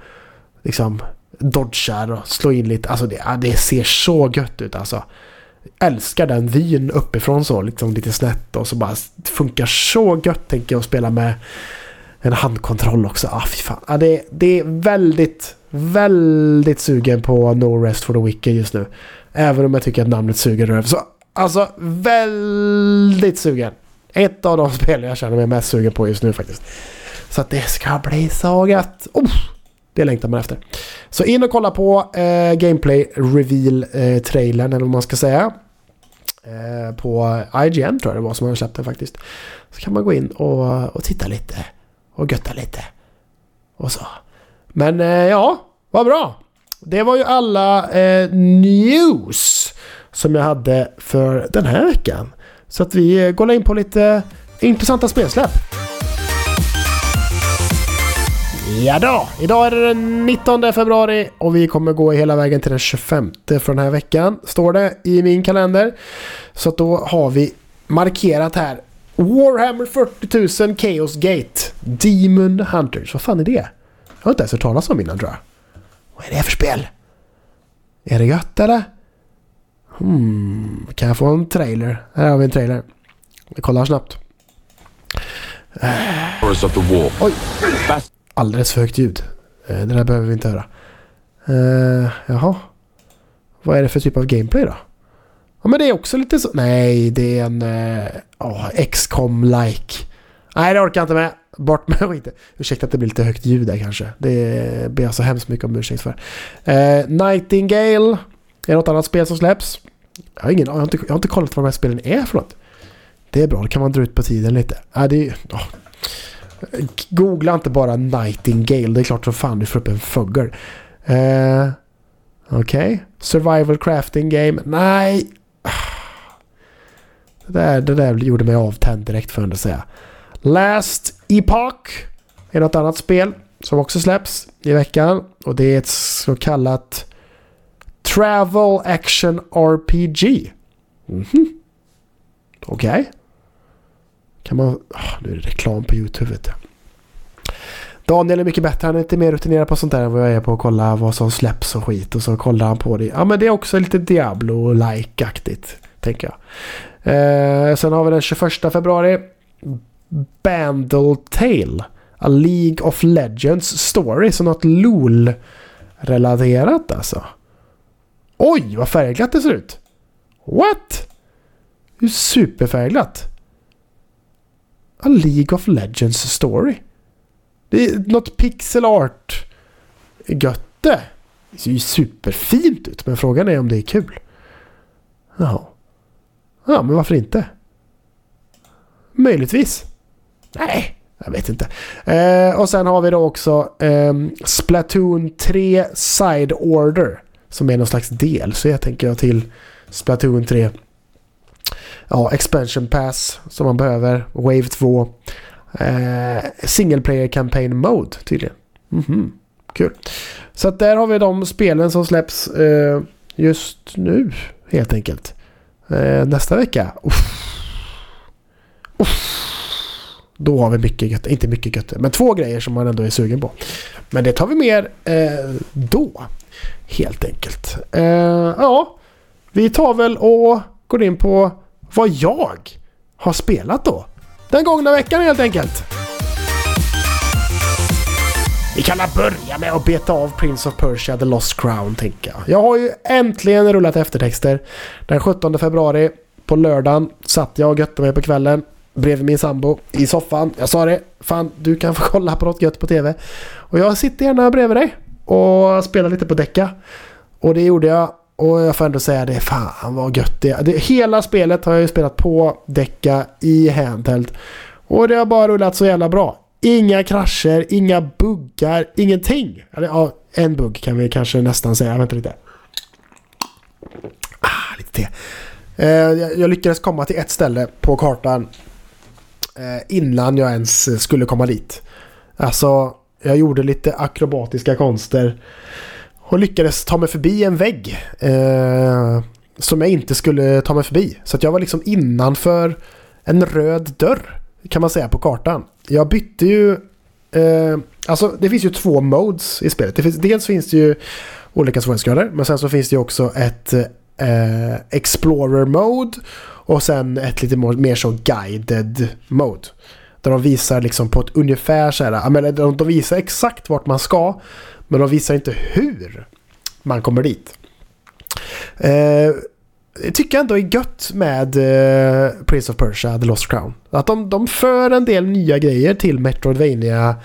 liksom dodgar och slår in lite. Alltså det, det ser så gött ut alltså. Älskar den vyn uppifrån så, liksom lite snett och så bara det funkar så gött tänker jag att spela med en handkontroll också. Ah, fy fan. Ah, det, det är väldigt, väldigt sugen på No Rest for the Wicked just nu. Även om jag tycker att namnet suger röv. Så alltså väldigt sugen. Ett av de [LAUGHS] spel jag känner mig mest sugen på just nu faktiskt. Så att det ska bli så gött. Oh, det längtar man efter. Så in och kolla på eh, Gameplay Reveal-trailern eh, eller vad man ska säga. Eh, på IGN tror jag det var som har släppt den faktiskt. Så kan man gå in och, och titta lite. Och götta lite. Och så. Men eh, ja, vad bra. Det var ju alla eh, news som jag hade för den här veckan. Så att vi eh, går in på lite intressanta spelsläpp. Ja då, idag är det den 19 februari och vi kommer gå hela vägen till den 25 för den här veckan. Står det i min kalender. Så att då har vi markerat här Warhammer 40 000 Chaos Gate Demon Hunters. Vad fan är det? Jag har inte ens hört talas om innan tror jag. Vad är det för spel? Är det gött eller? Hmm, kan jag få en trailer? Här har vi en trailer. Vi kollar snabbt. Oj! alldeles för högt ljud. Eh, det där behöver vi inte höra. Uh, jaha. Vad är det för typ av gameplay då? Ja men det är också lite så... Nej, det är en... Uh, oh, XCOM-like. Nej, det orkar jag inte med. Bort med [LAUGHS] skiten. Ursäkta att det blir lite högt ljud där kanske. Det ber jag så hemskt mycket om ursäkt för. Uh, Nightingale. Är det något annat spel som släpps? Jag har, ingen, jag, har inte, jag har inte kollat vad de här spelen är för något. Det är bra, då kan man dra ut på tiden lite. Äh, det är, oh, Googla inte bara Nightingale. Det är klart som fan du får upp en fågel. Eh, Okej. Okay. Survival crafting game. Nej. Det där, det där gjorde mig avtänd direkt för att säga. Last Epoch är något annat spel som också släpps i veckan. Och det är ett så kallat Travel Action RPG. Mm -hmm. Okej. Okay. Kan man... Oh, nu är det reklam på YouTube vet jag. Daniel är mycket bättre. Han är inte mer rutinerad på sånt där än vad jag är på att kolla vad som släpps och skit. Och så kollar han på det. Ja men det är också lite Diablo-like-aktigt. Tänker jag. Eh, sen har vi den 21 februari. Bandle Tale. A League of Legends Story. Så något LOL-relaterat alltså. Oj, vad färgglatt det ser ut! What? Det är superfärgglatt. A League of Legends story. Det är något pixel art götte. Det ser ju superfint ut men frågan är om det är kul. Ja. Ja, men varför inte? Möjligtvis. Nej, jag vet inte. Eh, och sen har vi då också eh, Splatoon 3 Side Order. Som är någon slags del. Så jag tänker jag till Splatoon 3. ja, expansion pass som man behöver. Wave 2. Eh, single player campaign mode tydligen. Mhm, kul. Så att där har vi de spelen som släpps eh, just nu helt enkelt. Eh, nästa vecka. Uff. Uff. Då har vi mycket gött, inte mycket gött, men två grejer som man ändå är sugen på. Men det tar vi mer eh, då. Helt enkelt. Eh, ja, vi tar väl och går in på vad jag har spelat då. Den gångna veckan helt enkelt. Vi kan börja med att beta av Prince of Persia The Lost Crown tänker jag. Jag har ju äntligen rullat eftertexter. Den 17 februari på lördagen satt jag och götte mig på kvällen bredvid min sambo i soffan. Jag sa det, fan du kan få kolla på något gött på TV. Och jag sitter gärna bredvid dig och spela lite på däcka. Och det gjorde jag. Och jag får ändå säga det, fan vad gött det är. hela spelet har jag ju spelat på däcka i handheld. Och det har bara rullat så jävla bra. Inga krascher, inga buggar, ingenting. Eller ja, en bugg kan vi kanske nästan säga. Vänta lite. Ah, lite te. Eh, jag lyckades komma till ett ställe på kartan eh, innan jag ens skulle komma dit. Alltså, jag gjorde lite akrobatiska konster och lyckades ta mig förbi en vägg eh, som jag inte skulle ta mig förbi. Så att jag var liksom innanför en röd dörr kan man säga på kartan. Jag bytte ju... Eh, alltså det finns ju två modes i spelet. Det finns, dels finns det ju olika svårighetsgrader men sen så finns det ju också ett eh, Explorer mode och sen ett lite mer så guided mode. Där de visar liksom på ett ungefär så här, menar, de visar exakt vart man ska men de visar inte hur man kommer dit. Eh, tycker jag ändå är gött med eh, Prince of Persia, The Lost Crown. Att de, de för en del nya grejer till Metroidvania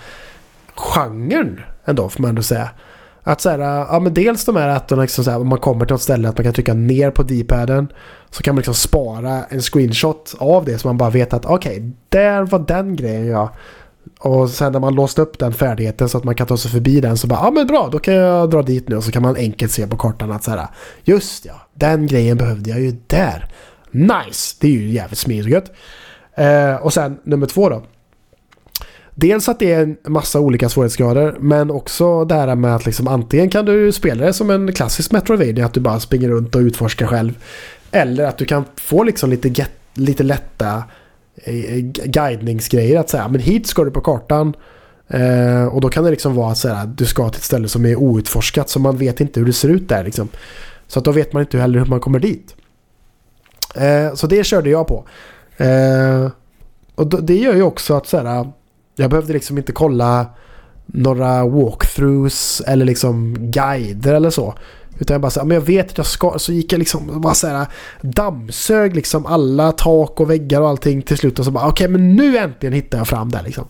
genren ändå får man ändå säga. Att så här, ja men dels de här att de liksom så här, om man kommer till något ställe att man kan trycka ner på D-paden. Så kan man liksom spara en screenshot av det så man bara vet att okej, okay, där var den grejen jag. Och sen när man låst upp den färdigheten så att man kan ta sig förbi den så bara, ja men bra, då kan jag dra dit nu. Och så kan man enkelt se på kartan att så här, just ja, den grejen behövde jag ju där. Nice! Det är ju jävligt smidigt. och Eh, och sen nummer två då. Dels att det är en massa olika svårighetsgrader men också det här med att liksom antingen kan du spela det som en klassisk Metroidvania att du bara springer runt och utforskar själv. Eller att du kan få liksom lite, get, lite lätta eh, eh guidningsgrejer att säga men hit ska du på kartan. Eh, och då kan det liksom vara så att du ska till ett ställe som är outforskat så man vet inte hur det ser ut där liksom. Så att då vet man inte heller hur man kommer dit. Eh, så det körde jag på. Eh, och det gör ju också att så här, jag behövde liksom inte kolla några walkthroughs eller liksom guider eller så. Utan jag bara så men jag vet att jag ska. Så gick jag liksom bara så här dammsög liksom alla tak och väggar och allting till slut. Och så bara okej okay, men nu äntligen hittar jag fram där liksom.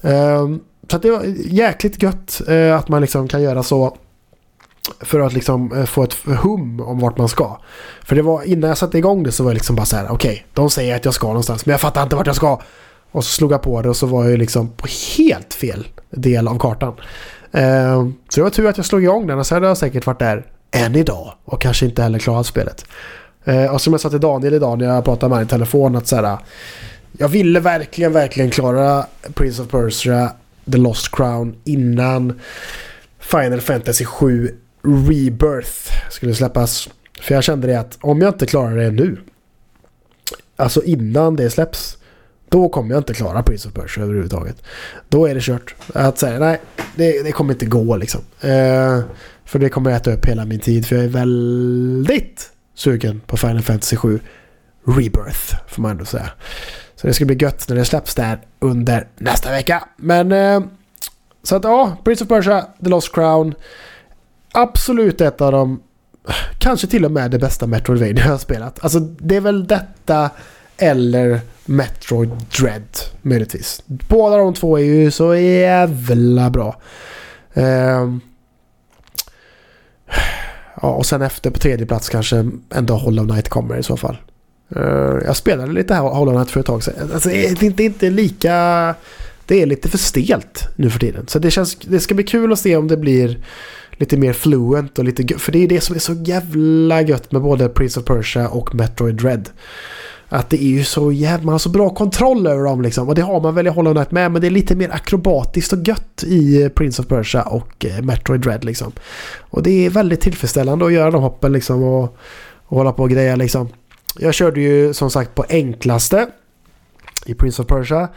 Um, så att det var jäkligt gött uh, att man liksom kan göra så. För att liksom uh, få ett hum om vart man ska. För det var innan jag satte igång det så var jag liksom bara så här okej. Okay, de säger att jag ska någonstans men jag fattar inte vart jag ska. Och så slog jag på det och så var jag liksom på helt fel del av kartan. Eh, så det var tur att jag slog igång den och sen hade jag säkert varit där än idag och kanske inte heller klarat spelet. Eh, och som jag sa till Daniel idag när jag pratade med honom i telefon att så här, jag ville verkligen, verkligen klara Prince of Persia, The Lost Crown innan Final Fantasy 7 Rebirth skulle släppas. För jag kände det att om jag inte klarar det nu, alltså innan det släpps, då kommer jag inte klara Prince of Persia överhuvudtaget. Då är det kört. Att säga nej, det, det kommer inte gå liksom. Eh, för det kommer äta upp hela min tid. För jag är väldigt sugen på Final Fantasy 7 Rebirth, får man ändå säga. Så det ska bli gött när det släpps där under nästa vecka. Men eh, så att ja, Prince of Persia, The Lost Crown. Absolut ett av de, kanske till och med det bästa Metroidvania jag har spelat. Alltså det är väl detta eller Metroid Dread möjligtvis. Båda de två är ju så jävla bra. Uh, ja, och sen efter på tredje plats kanske ändå Hollow Knight kommer i så fall. Uh, jag spelade lite här Hollow Knight för ett tag sedan. Alltså, det är inte, inte lika... Det är lite för stelt nu för tiden. Så det, känns, det ska bli kul att se om det blir lite mer fluent och lite... För det är det som är så jävla gött med både Prince of Persia och Metroid Dread. Att det är ju så jävla, man har så bra kontroll över dem liksom. Och det har man väl i Hollow Knight med. Men det är lite mer akrobatiskt och gött i eh, Prince of Persia och eh, Metroid Dread liksom. Och det är väldigt tillfredsställande att göra de hoppen liksom och, och hålla på och greja liksom. Jag körde ju som sagt på enklaste i Prince of Persia.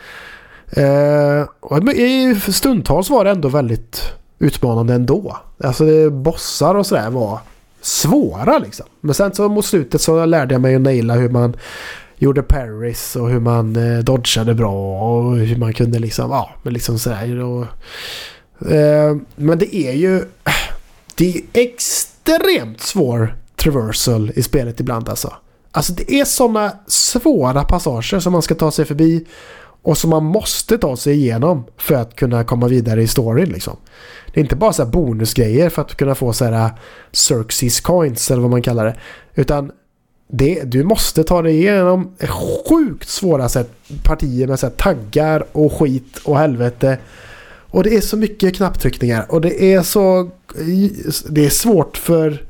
Eh, och stundtals var det ändå väldigt utmanande ändå. Alltså det, bossar och sådär var svåra liksom. Men sen så mot slutet så lärde jag mig att naila hur man gjorde Paris och hur man eh, dodgade bra och hur man kunde liksom, ja, men liksom sådär. Och, eh, men det är ju, det är extremt svår traversal i spelet ibland alltså. Alltså det är sådana svåra passager som man ska ta sig förbi och som man måste ta sig igenom för att kunna komma vidare i storyn liksom. Det är inte bara så bonusgrejer för att kunna få så här eh, Xerxes coins eller vad man kallar det. Utan det, du måste ta dig igenom sjukt svåra sätt, partier med så taggar och skit och helvete. Och det är så mycket knapptryckningar och det är så... Det är svårt för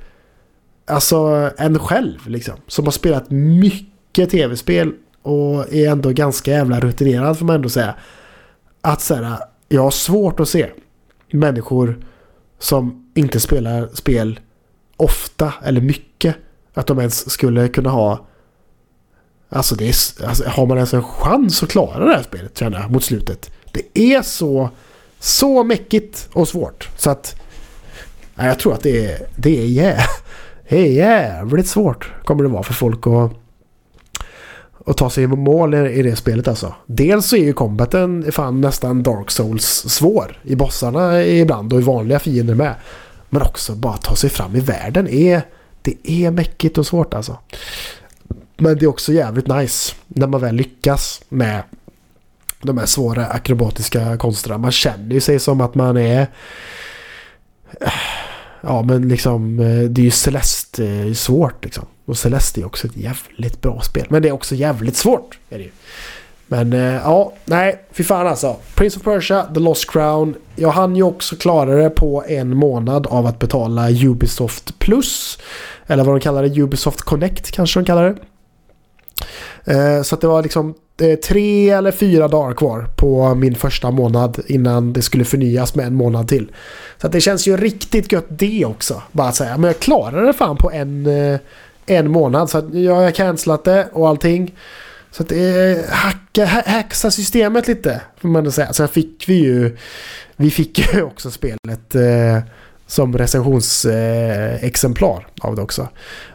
alltså en själv liksom. Som har spelat mycket tv-spel och är ändå ganska jävla rutinerad får man ändå säga. Att säga, jag har svårt att se människor som inte spelar spel ofta eller mycket. Att de ens skulle kunna ha... Alltså, det är, alltså har man ens en chans att klara det här spelet känner jag mot slutet. Det är så, så mäckigt och svårt. Så att... Jag tror att det är, det är, yeah, [LAUGHS] det är jävligt svårt kommer det vara för folk att och ta sig i mål i det spelet alltså. Dels så är ju combaten fan nästan Dark Souls svår i bossarna ibland och i vanliga fiender med. Men också bara ta sig fram i världen är det är mäckigt och svårt alltså. Men det är också jävligt nice när man väl lyckas med de här svåra akrobatiska konsterna. Man känner ju sig som att man är ja men liksom det är ju Celeste eh, svårt liksom. Och Celeste är också ett jävligt bra spel. Men det är också jävligt svårt. Är det ju. Men eh, ja, nej, fy fan alltså. Prince of Persia, The Lost Crown. Jag hann ju också klara det på en månad av att betala Ubisoft Plus. Eller vad de kallar det, Ubisoft Connect kanske de kallar det. Eh, så att det var liksom eh, tre eller fyra dagar kvar på min första månad innan det skulle förnyas med en månad till. Så att det känns ju riktigt gött det också. Bara att säga, men jag klarade det fan på en, eh, en månad. Så att jag har cancelat det och allting. Så att det hacka, hacksa systemet lite. Får man säga. Sen fick vi ju vi fick ju [LAUGHS] också spelet eh, som recensionsexemplar eh, av det också.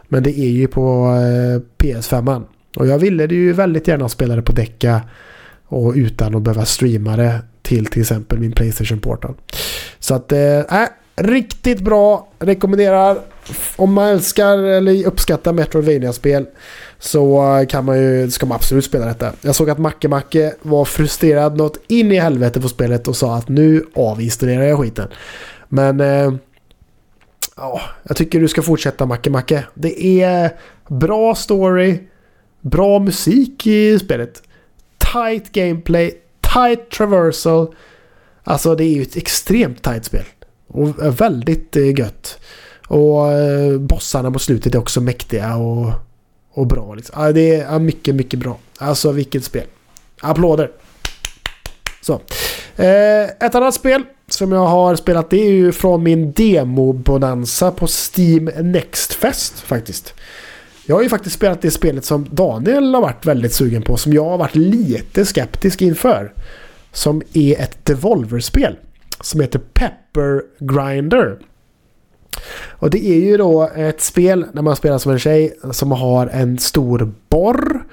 Men det är ju på eh, PS5. Och jag ville det ju väldigt gärna spela det på Deca och utan att behöva streama det till till exempel min Playstation Portal. Så att, eh, äh, riktigt bra. Rekommenderar. Om man älskar eller uppskattar Metroidvania-spel så eh, kan man ju, ska man absolut spela detta. Jag såg att Macke Macke var frustrerad något in i helvete på spelet och sa att nu avinstallerar jag skiten. Men eh, ja, jag tycker du ska fortsätta Macke Macke. Det är bra story, bra musik i spelet, tight gameplay, tight traversal. Alltså det är ju ett extremt tight spel. Och väldigt eh, gött. Och eh, bossarna på slutet är också mäktiga och, och bra. Liksom. Ja, det är mycket, mycket bra. Alltså vilket spel. Applåder. Så. Eh, ett annat spel som jag har spelat det är ju från min demo-bonanza på Steam Next Fest faktiskt. Jag har ju faktiskt spelat det spelet som Daniel har varit väldigt sugen på. Som jag har varit lite skeptisk inför. Som är ett Devolver-spel. Som heter Pepper Grinder. Och det är ju då ett spel när man spelar som en tjej som har en stor borr.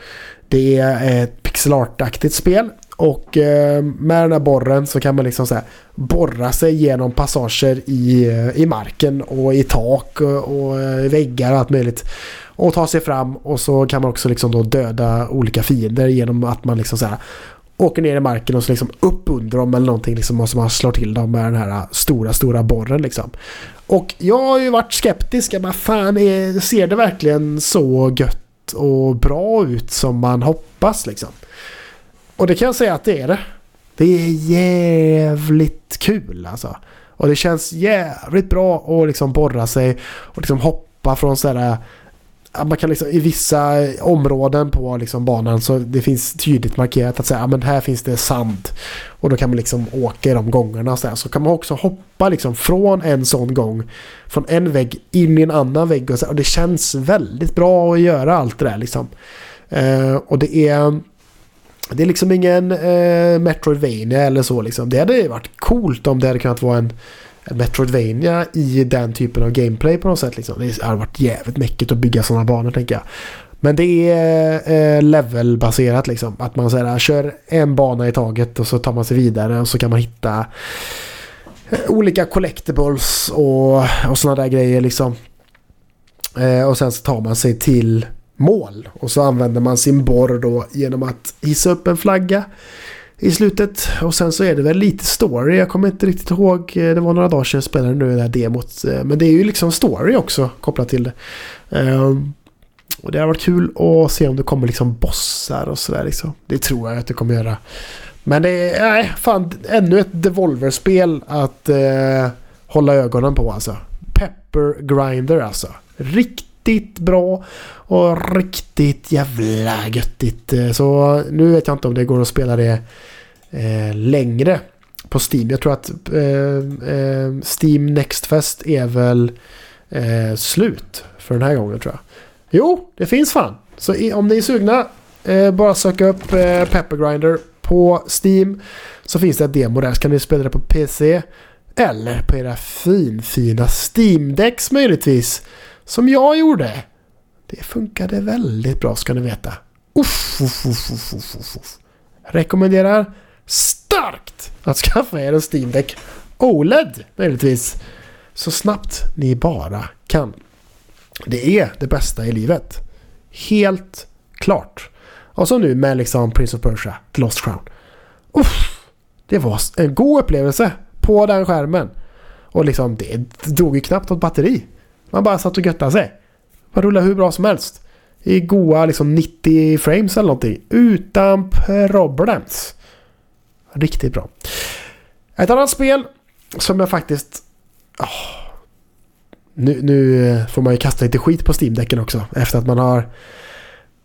Det är ett pixelartaktigt spel. Och eh, med den här borren så kan man liksom så här borra sig genom passager i, eh, i marken och i tak och, och eh, väggar och allt möjligt och ta sig fram och så kan man också liksom då döda olika fiender genom att man liksom så här åker ner i marken och så liksom upp under dem eller någonting liksom och så man slår till dem med den här äh, stora, stora borren liksom. Och jag har ju varit skeptisk. Jag bara fan, är, ser det verkligen så gött och bra ut som man hoppas liksom? Och det kan jag säga att det är det. Det är jävligt kul alltså. Och det känns jävligt bra att liksom borra sig och liksom hoppa från sådär äh, man kan liksom, I vissa områden på liksom banan så det finns tydligt markerat att säga men här finns det sand. Och då kan man liksom åka i de gångarna. Så, så kan man också hoppa liksom från en sån gång. Från en vägg in i en annan vägg. Och, så, och det känns väldigt bra att göra allt det där. Liksom. Eh, och det är... Det är liksom ingen eh, Metroidvania eller så liksom. Det hade varit coolt om det hade kunnat vara en Metroidvania i den typen av gameplay på något sätt. Liksom. Det har varit jävligt mäckigt att bygga sådana banor tänker jag. Men det är eh, levelbaserat liksom. Att man så här, ah, kör en bana i taget och så tar man sig vidare och så kan man hitta eh, olika collectibles och, och sådana där grejer liksom. Eh, och sen så tar man sig till mål. Och så använder man sin borr då genom att hissa upp en flagga i slutet. Och sen så är det väl lite story. Jag kommer inte riktigt ihåg. Eh, det var några dagar sedan jag spelade nu det här demot. Eh, men det är ju liksom story också kopplat till det. Ehm, och det har varit kul att se om det kommer liksom bossar och sådär liksom. Det tror jag att det kommer göra. Men det är, nej, fan, ännu ett Devolver-spel att eh, hålla ögonen på alltså. Pepper Grinder alltså. Riktigt Riktigt bra och riktigt jävla göttigt. Eh, så nu vet jag inte om det går att spela det eh, längre på Steam. Jag tror att eh, eh, Steam Next Fest är väl eh, slut för den här gången tror jag. Jo, det finns fan. Så i, om ni är sugna, eh, bara söka upp eh, Peppergrinder på Steam. Så finns det ett demo där, så kan ni spela det på PC. Eller på era finfina Steam-decks möjligtvis. Som jag gjorde. Det funkade väldigt bra ska ni veta. Uff, uff, uff, uff, uff, uff. Rekommenderar starkt att [LAUGHS] skaffa er en Steam Deck OLED möjligtvis. Så snabbt ni bara kan. Det är det bästa i livet. Helt klart. Och så nu med liksom Prince of Persia, The Lost Crown. Uff, det var en god upplevelse på den skärmen. Och liksom det dog ju knappt åt batteri. Man bara satt och göttade sig. Man rullade hur bra som helst. I goa liksom 90 frames eller någonting. Utan problems. Riktigt bra. Ett annat spel som jag faktiskt... Oh, nu, nu, får man ju kasta lite skit på Steam-däcken också. Efter att man har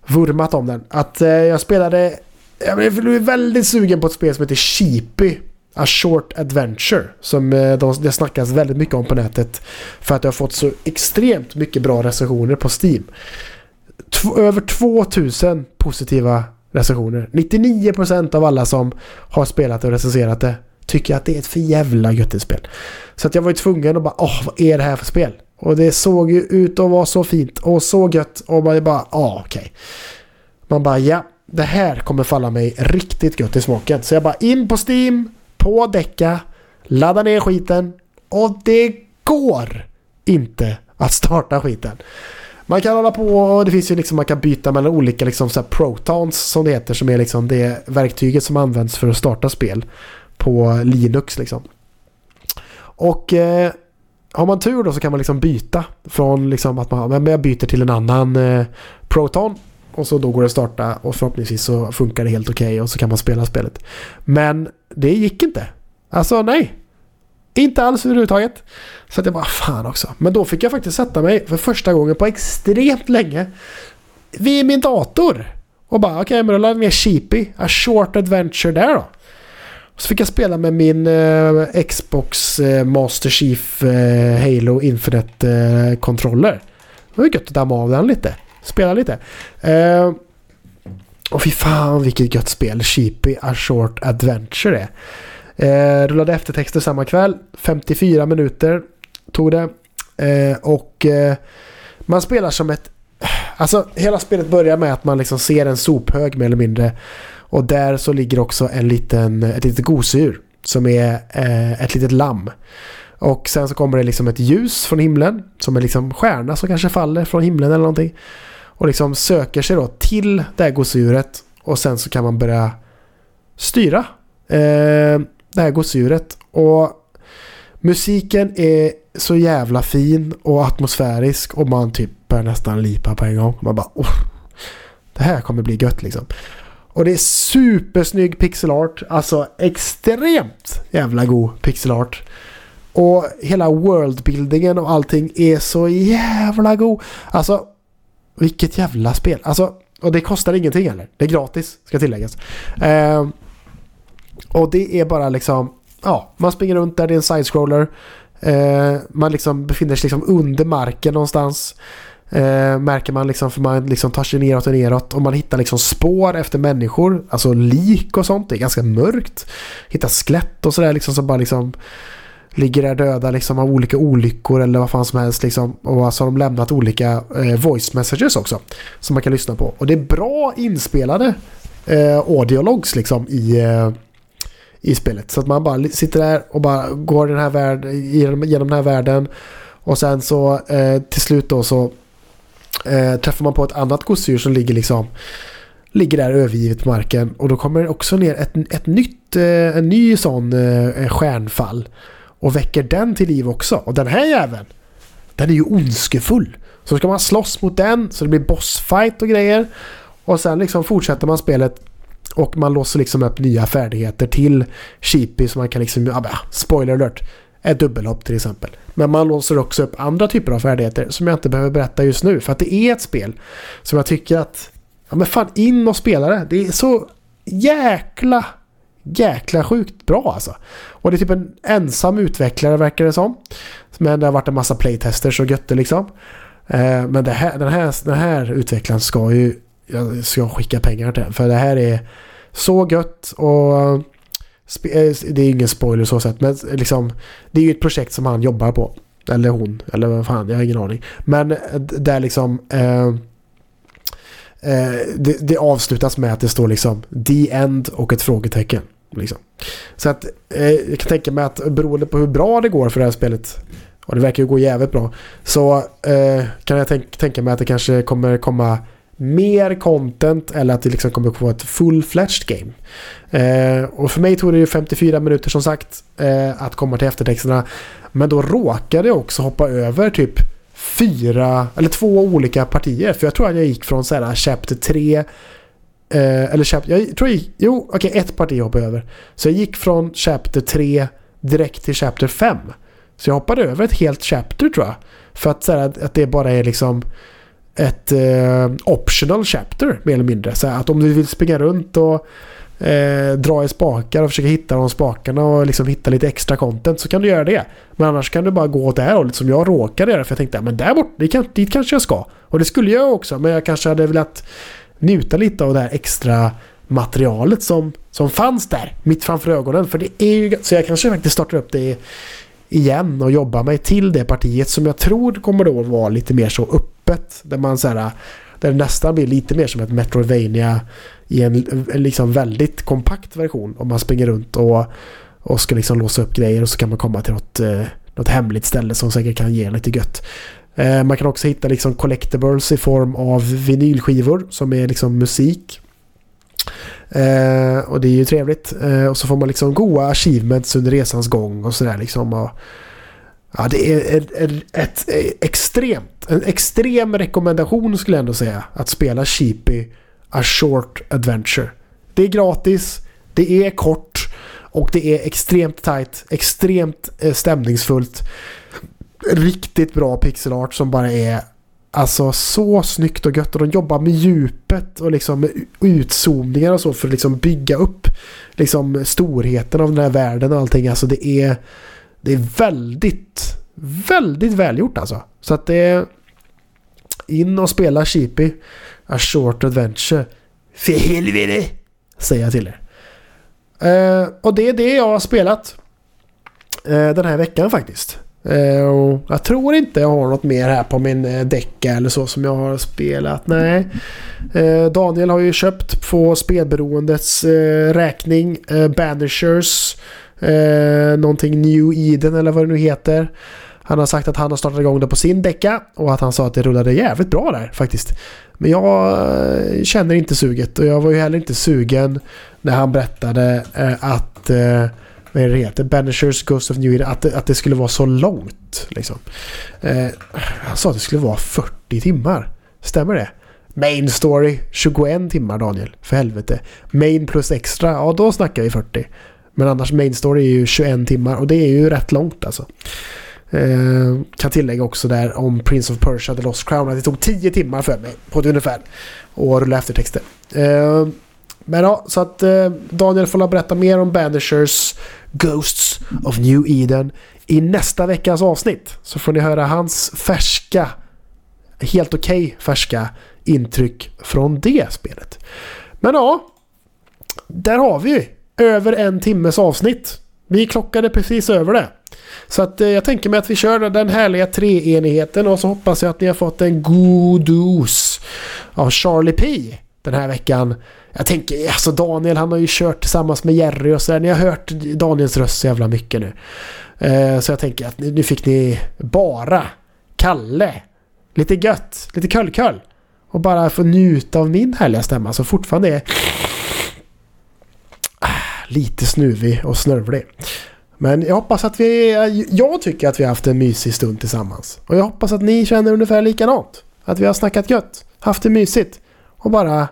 vurmat om den. Att eh, jag spelade... Jag blev väldigt sugen på ett spel som heter Sheepy. A Short Adventure. Som eh, de, det snackas väldigt mycket om på nätet. För att det har fått så extremt mycket bra recensioner på Steam. T över 2000 positiva recensioner. 99% av alla som har spelat och recenserat det tycker att det är ett för jävla gött spel. Så att jag var ju tvungen att bara, åh vad är det här för spel? Och det såg ju ut att vara så fint och så gött och man bara, ja okej. Okay. Man bara, ja, det här kommer falla mig riktigt gött i smaken. Så jag bara in på Steam, på däcka, ladda ner skiten och det går inte att starta skiten. Man kan hålla på och det finns ju liksom man kan byta mellan olika liksom så protons som det heter som är liksom det verktyget som används för att starta spel på Linux liksom. Och eh, har man tur då så kan man liksom byta från liksom att man men jag byter till en annan eh, Proton och så då går det att starta och förhoppningsvis så funkar det helt okej okay och så kan man spela spelet. Men det gick inte. Alltså nej. Inte alls överhuvudtaget. Så att jag bara fan också. Men då fick jag faktiskt sätta mig för första gången på extremt länge vid min dator. Och bara okej okay, men då laddade jag ner Sheepy. A short adventure där då. Så fick jag spela med min eh, Xbox eh, Master Chief eh, Halo Infinite eh, kontroller. Det var ju gött att damma av den lite. Spela lite. Eh, och fy fan vilket gött spel Sheepy A Short Adventure är. Eh, rullade eftertexter samma kväll. 54 minuter tog det. Eh, och eh, man spelar som ett... Alltså hela spelet börjar med att man liksom ser en sophög mer eller mindre. Och där så ligger också en liten, ett litet gosedjur som är eh, ett litet lamm. Och sen så kommer det liksom ett ljus från himlen som är liksom stjärna som kanske faller från himlen eller någonting. Och liksom söker sig då till det här gosedjuret och sen så kan man börja styra eh, det här gosedjuret. Och musiken är så jävla fin och atmosfärisk och man typ börjar nästan lipa på en gång. Man bara oh, det här kommer bli gött liksom. Och det är supersnygg pixelart. Alltså extremt jävla god pixelart. Och hela worldbuildingen och allting är så jävla god. Alltså vilket jävla spel. Alltså, och det kostar ingenting heller. Det är gratis, ska tilläggas. Eh, och det är bara liksom, ja, man springer runt där, det är en side-scroller. Eh, man liksom befinner sig liksom under marken någonstans. Eh, märker man liksom för man liksom tar sig neråt och neråt och man hittar liksom spår efter människor, alltså lik och sånt. Det är ganska mörkt. Hittar skelett och sådär liksom som bara liksom ligger där döda liksom av olika olyckor eller vad fan som helst liksom. Och så har de lämnat olika eh, voice messages också som man kan lyssna på. Och det är bra inspelade eh, audiologs liksom i, eh, i spelet. Så att man bara sitter där och bara går den här värld, genom, genom den här världen. Och sen så eh, till slut då så eh, träffar man på ett annat gosedjur som ligger liksom ligger där övergivet på marken och då kommer det också ner ett, ett nytt, eh, en ny sån eh, stjärnfall och väcker den till liv också. Och den här jäveln, den är ju ondskefull. Så ska man slåss mot den så det blir bossfight och grejer. Och sen liksom fortsätter man spelet och man låser liksom upp nya färdigheter till Sheepy så man kan liksom, ja, spoiler alert, ett dubbelhopp till exempel. Men man låser också upp andra typer av färdigheter som jag inte behöver berätta just nu. För att det är ett spel som jag tycker att, ja men fan in och spela det. Det är så jäkla, jäkla sjukt bra alltså. Och det är typ en ensam utvecklare verkar det som. Men det har varit en massa playtesters och götte liksom. Eh, men det här, den, här, den här utvecklaren ska ju jag ska skicka pengar till. den. För det här är så gött och eh, det är ingen spoiler så sett, men liksom, det är ju ett projekt som han jobbar på. Eller hon, eller vad fan, jag har ingen aning. Men eh, där liksom... Eh, eh, det, det, avslutas med att det står liksom The End och ett frågetecken. Liksom. Så att eh, jag kan tänka mig att beroende på hur bra det går för det här spelet och det verkar ju gå jävligt bra. Så eh, kan jag tänk, tänka mig att det kanske kommer komma mer content eller att det liksom kommer att få ett full-fledged game. Eh, och för mig tog det ju 54 minuter som sagt eh, att komma till eftertexterna. Men då råkade jag också hoppa över typ fyra eller två olika partier. För jag tror att jag gick från så här Chapter 3 eh, eller chapter, jag tror jag gick, jo okej okay, ett parti hoppade jag över. Så jag gick från Chapter 3 direkt till Chapter 5. Så jag hoppade över ett helt Chapter tror jag. För att, så här, att det bara är liksom ett eh, optional chapter mer eller mindre. Så att om du vill springa runt och eh, dra i spakar och försöka hitta de spakarna och liksom hitta lite extra content så kan du göra det. Men annars kan du bara gå åt det här hållet som jag råkade göra för jag tänkte men där bort, dit, dit kanske jag ska. Och det skulle jag också men jag kanske hade velat njuta lite av det här extra materialet som, som fanns där mitt framför ögonen. För det är ju, så jag kanske faktiskt startar upp det igen och jobbar mig till det partiet som jag tror kommer då vara lite mer så öppet. Där man så här, där det nästan blir lite mer som ett Metroidvania i en, en liksom väldigt kompakt version. Om man springer runt och, och ska liksom låsa upp grejer och så kan man komma till något, eh, något hemligt ställe som säkert kan ge lite gött. Eh, man kan också hitta liksom collectibles i form av vinylskivor som är liksom musik. Eh, och det är ju trevligt. Eh, och så får man liksom goa achievements under resans gång och sådär liksom. Och, ja, det är ett, ett, ett, extremt, en extrem rekommendation skulle jag ändå säga. Att spela Sheepy A Short Adventure. Det är gratis, det är kort och det är extremt tight, extremt eh, stämningsfullt. Riktigt bra pixelart som bara är Alltså så snyggt och gött och de jobbar med djupet och liksom med utzoomningar och så för att liksom bygga upp liksom storheten av den här världen och allting. Alltså det är, det är väldigt, väldigt välgjort alltså. Så att det är in och spela Sheepy. A short adventure. För helvete! Säger jag till er. Uh, och det är det jag har spelat. Uh, den här veckan faktiskt. Uh, och jag tror inte jag har något mer här på min eh, uh, decka eller så som jag har spelat. Nej. Uh, Daniel har ju köpt på spelberoendets räkning Banishers. någonting New Eden eller vad det nu heter. Han har sagt att han har startat igång det på sin decka och att han sa att det rullade jävligt bra där faktiskt. Men jag känner inte suget och jag var ju heller inte sugen när han berättade att vad är det heter? Banishers Ghost of New Eden. Att det, att det skulle vara så långt. Liksom. Eh, han sa att det skulle vara 40 timmar. Stämmer det? Main story 21 timmar Daniel. För helvete. Main plus extra, ja då snackar vi 40. Men annars main story är ju 21 timmar och det är ju rätt långt alltså. Eh, kan tillägga också där om Prince of Persia The Lost Crown att det tog 10 timmar för mig på ett ungefär. Och rulla eftertexter. Eh, men ja, så att eh, Daniel får berätta mer om Banishers Ghosts of New Eden i nästa veckas avsnitt. Så får ni höra hans färska, helt okej okay, färska intryck från det spelet. Men ja, där har vi över en timmes avsnitt. Vi klockade precis över det. Så att eh, jag tänker mig att vi kör den härliga treenigheten och så hoppas jag att ni har fått en god dos av Charlie P den här veckan. Jag tänker, alltså Daniel han har ju kört tillsammans med Jerry och sådär. Ni har hört Daniels röst så jävla mycket nu. Eh, så jag tänker att nu fick ni bara Kalle. Lite gött, lite köll-köll. Och bara få njuta av min härliga stämma som fortfarande är ah, lite snuvig och snörvlig. Men jag hoppas att vi... Jag tycker att vi har haft en mysig stund tillsammans. Och jag hoppas att ni känner ungefär likadant. Att vi har snackat gött, haft det mysigt och bara...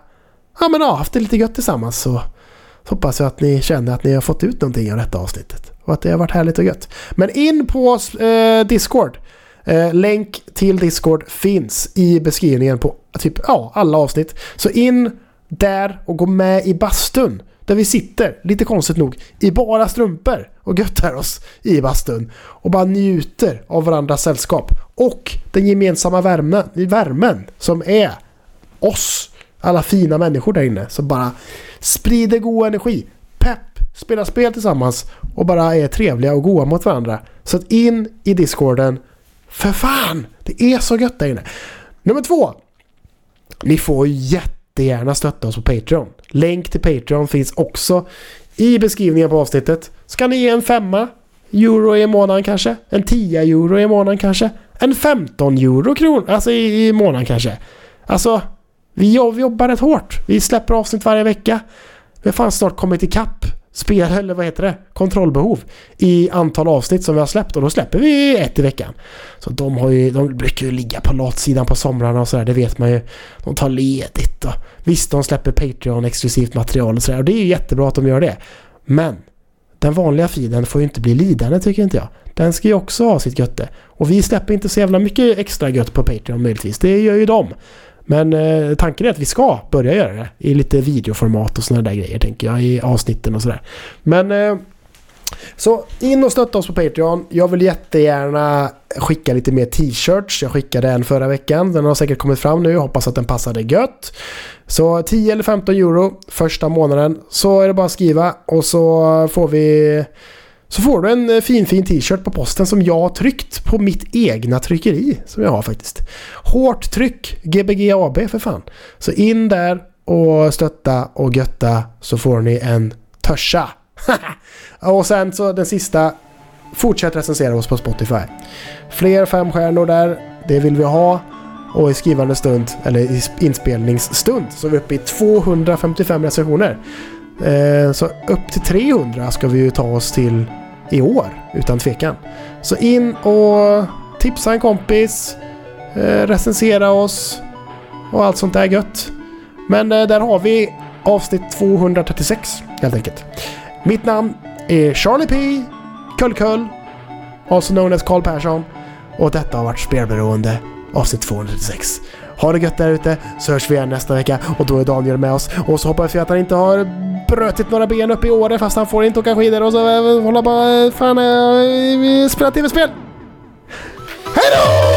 Ja men ja, haft det lite gött tillsammans så, så hoppas jag att ni känner att ni har fått ut någonting av detta avsnittet. Och att det har varit härligt och gött. Men in på eh, Discord. Eh, länk till Discord finns i beskrivningen på typ ja, alla avsnitt. Så in där och gå med i bastun. Där vi sitter, lite konstigt nog, i bara strumpor och göttar oss i bastun. Och bara njuter av varandras sällskap. Och den gemensamma värmen, värmen som är oss. Alla fina människor där inne som bara sprider god energi. Pepp, spelar spel tillsammans och bara är trevliga och goa mot varandra. Så att in i discorden. För fan! Det är så gött där inne. Nummer två. Ni får jättegärna stötta oss på Patreon. Länk till Patreon finns också i beskrivningen på avsnittet. Ska ni ge en femma euro i månaden kanske? En 10 euro i månaden kanske? En 15 euro kron, alltså i, i månaden kanske? Alltså, vi jobbar rätt hårt. Vi släpper avsnitt varje vecka. Vi har fan snart kommit ikapp spel, [LAUGHS] eller vad heter det, kontrollbehov i antal avsnitt som vi har släppt och då släpper vi ett i veckan. Så de, har ju, de brukar ju ligga på latsidan på somrarna och sådär, det vet man ju. De tar ledigt och visst de släpper Patreon-exklusivt material och sådär och det är ju jättebra att de gör det. Men den vanliga feeden får ju inte bli lidande tycker inte jag. Den ska ju också ha sitt götte. Och vi släpper inte så jävla mycket extra gött på Patreon möjligtvis. Det gör ju de. Men eh, tanken är att vi ska börja göra det i lite videoformat och sådana där grejer tänker jag i avsnitten och sådär. Men eh, så in och stötta oss på Patreon. Jag vill jättegärna skicka lite mer t-shirts. Jag skickade en förra veckan. Den har säkert kommit fram nu. Hoppas att den passade gött. Så 10 eller 15 euro första månaden. Så är det bara att skriva och så får vi så får du en eh, fin fin t-shirt på posten som jag har tryckt på mitt egna tryckeri. Som jag har faktiskt. Hårt tryck, Gbg AB för fan. Så in där och stötta och götta så får ni en törsa. [LAUGHS] och sen så den sista. Fortsätt recensera oss på Spotify. Fler femstjärnor där, det vill vi ha. Och i skrivande stund, eller i inspelningsstund, så är vi uppe i 255 recensioner. Eh, så upp till 300 ska vi ju ta oss till i år, utan tvekan. Så in och tipsa en kompis, eh, recensera oss och allt sånt där gött. Men eh, där har vi avsnitt 236 helt enkelt. Mitt namn är Charlie P. Kullkull, also known as Carl Persson. Och detta har varit Spelberoende avsnitt 236. Ha det gött där ute så hörs vi igen nästa vecka och då är Daniel med oss. Och så hoppas vi att han inte har brötit några ben upp i året fast han får inte åka skidor och så eh, hålla bara fan eh, spela tv-spel. Hej då!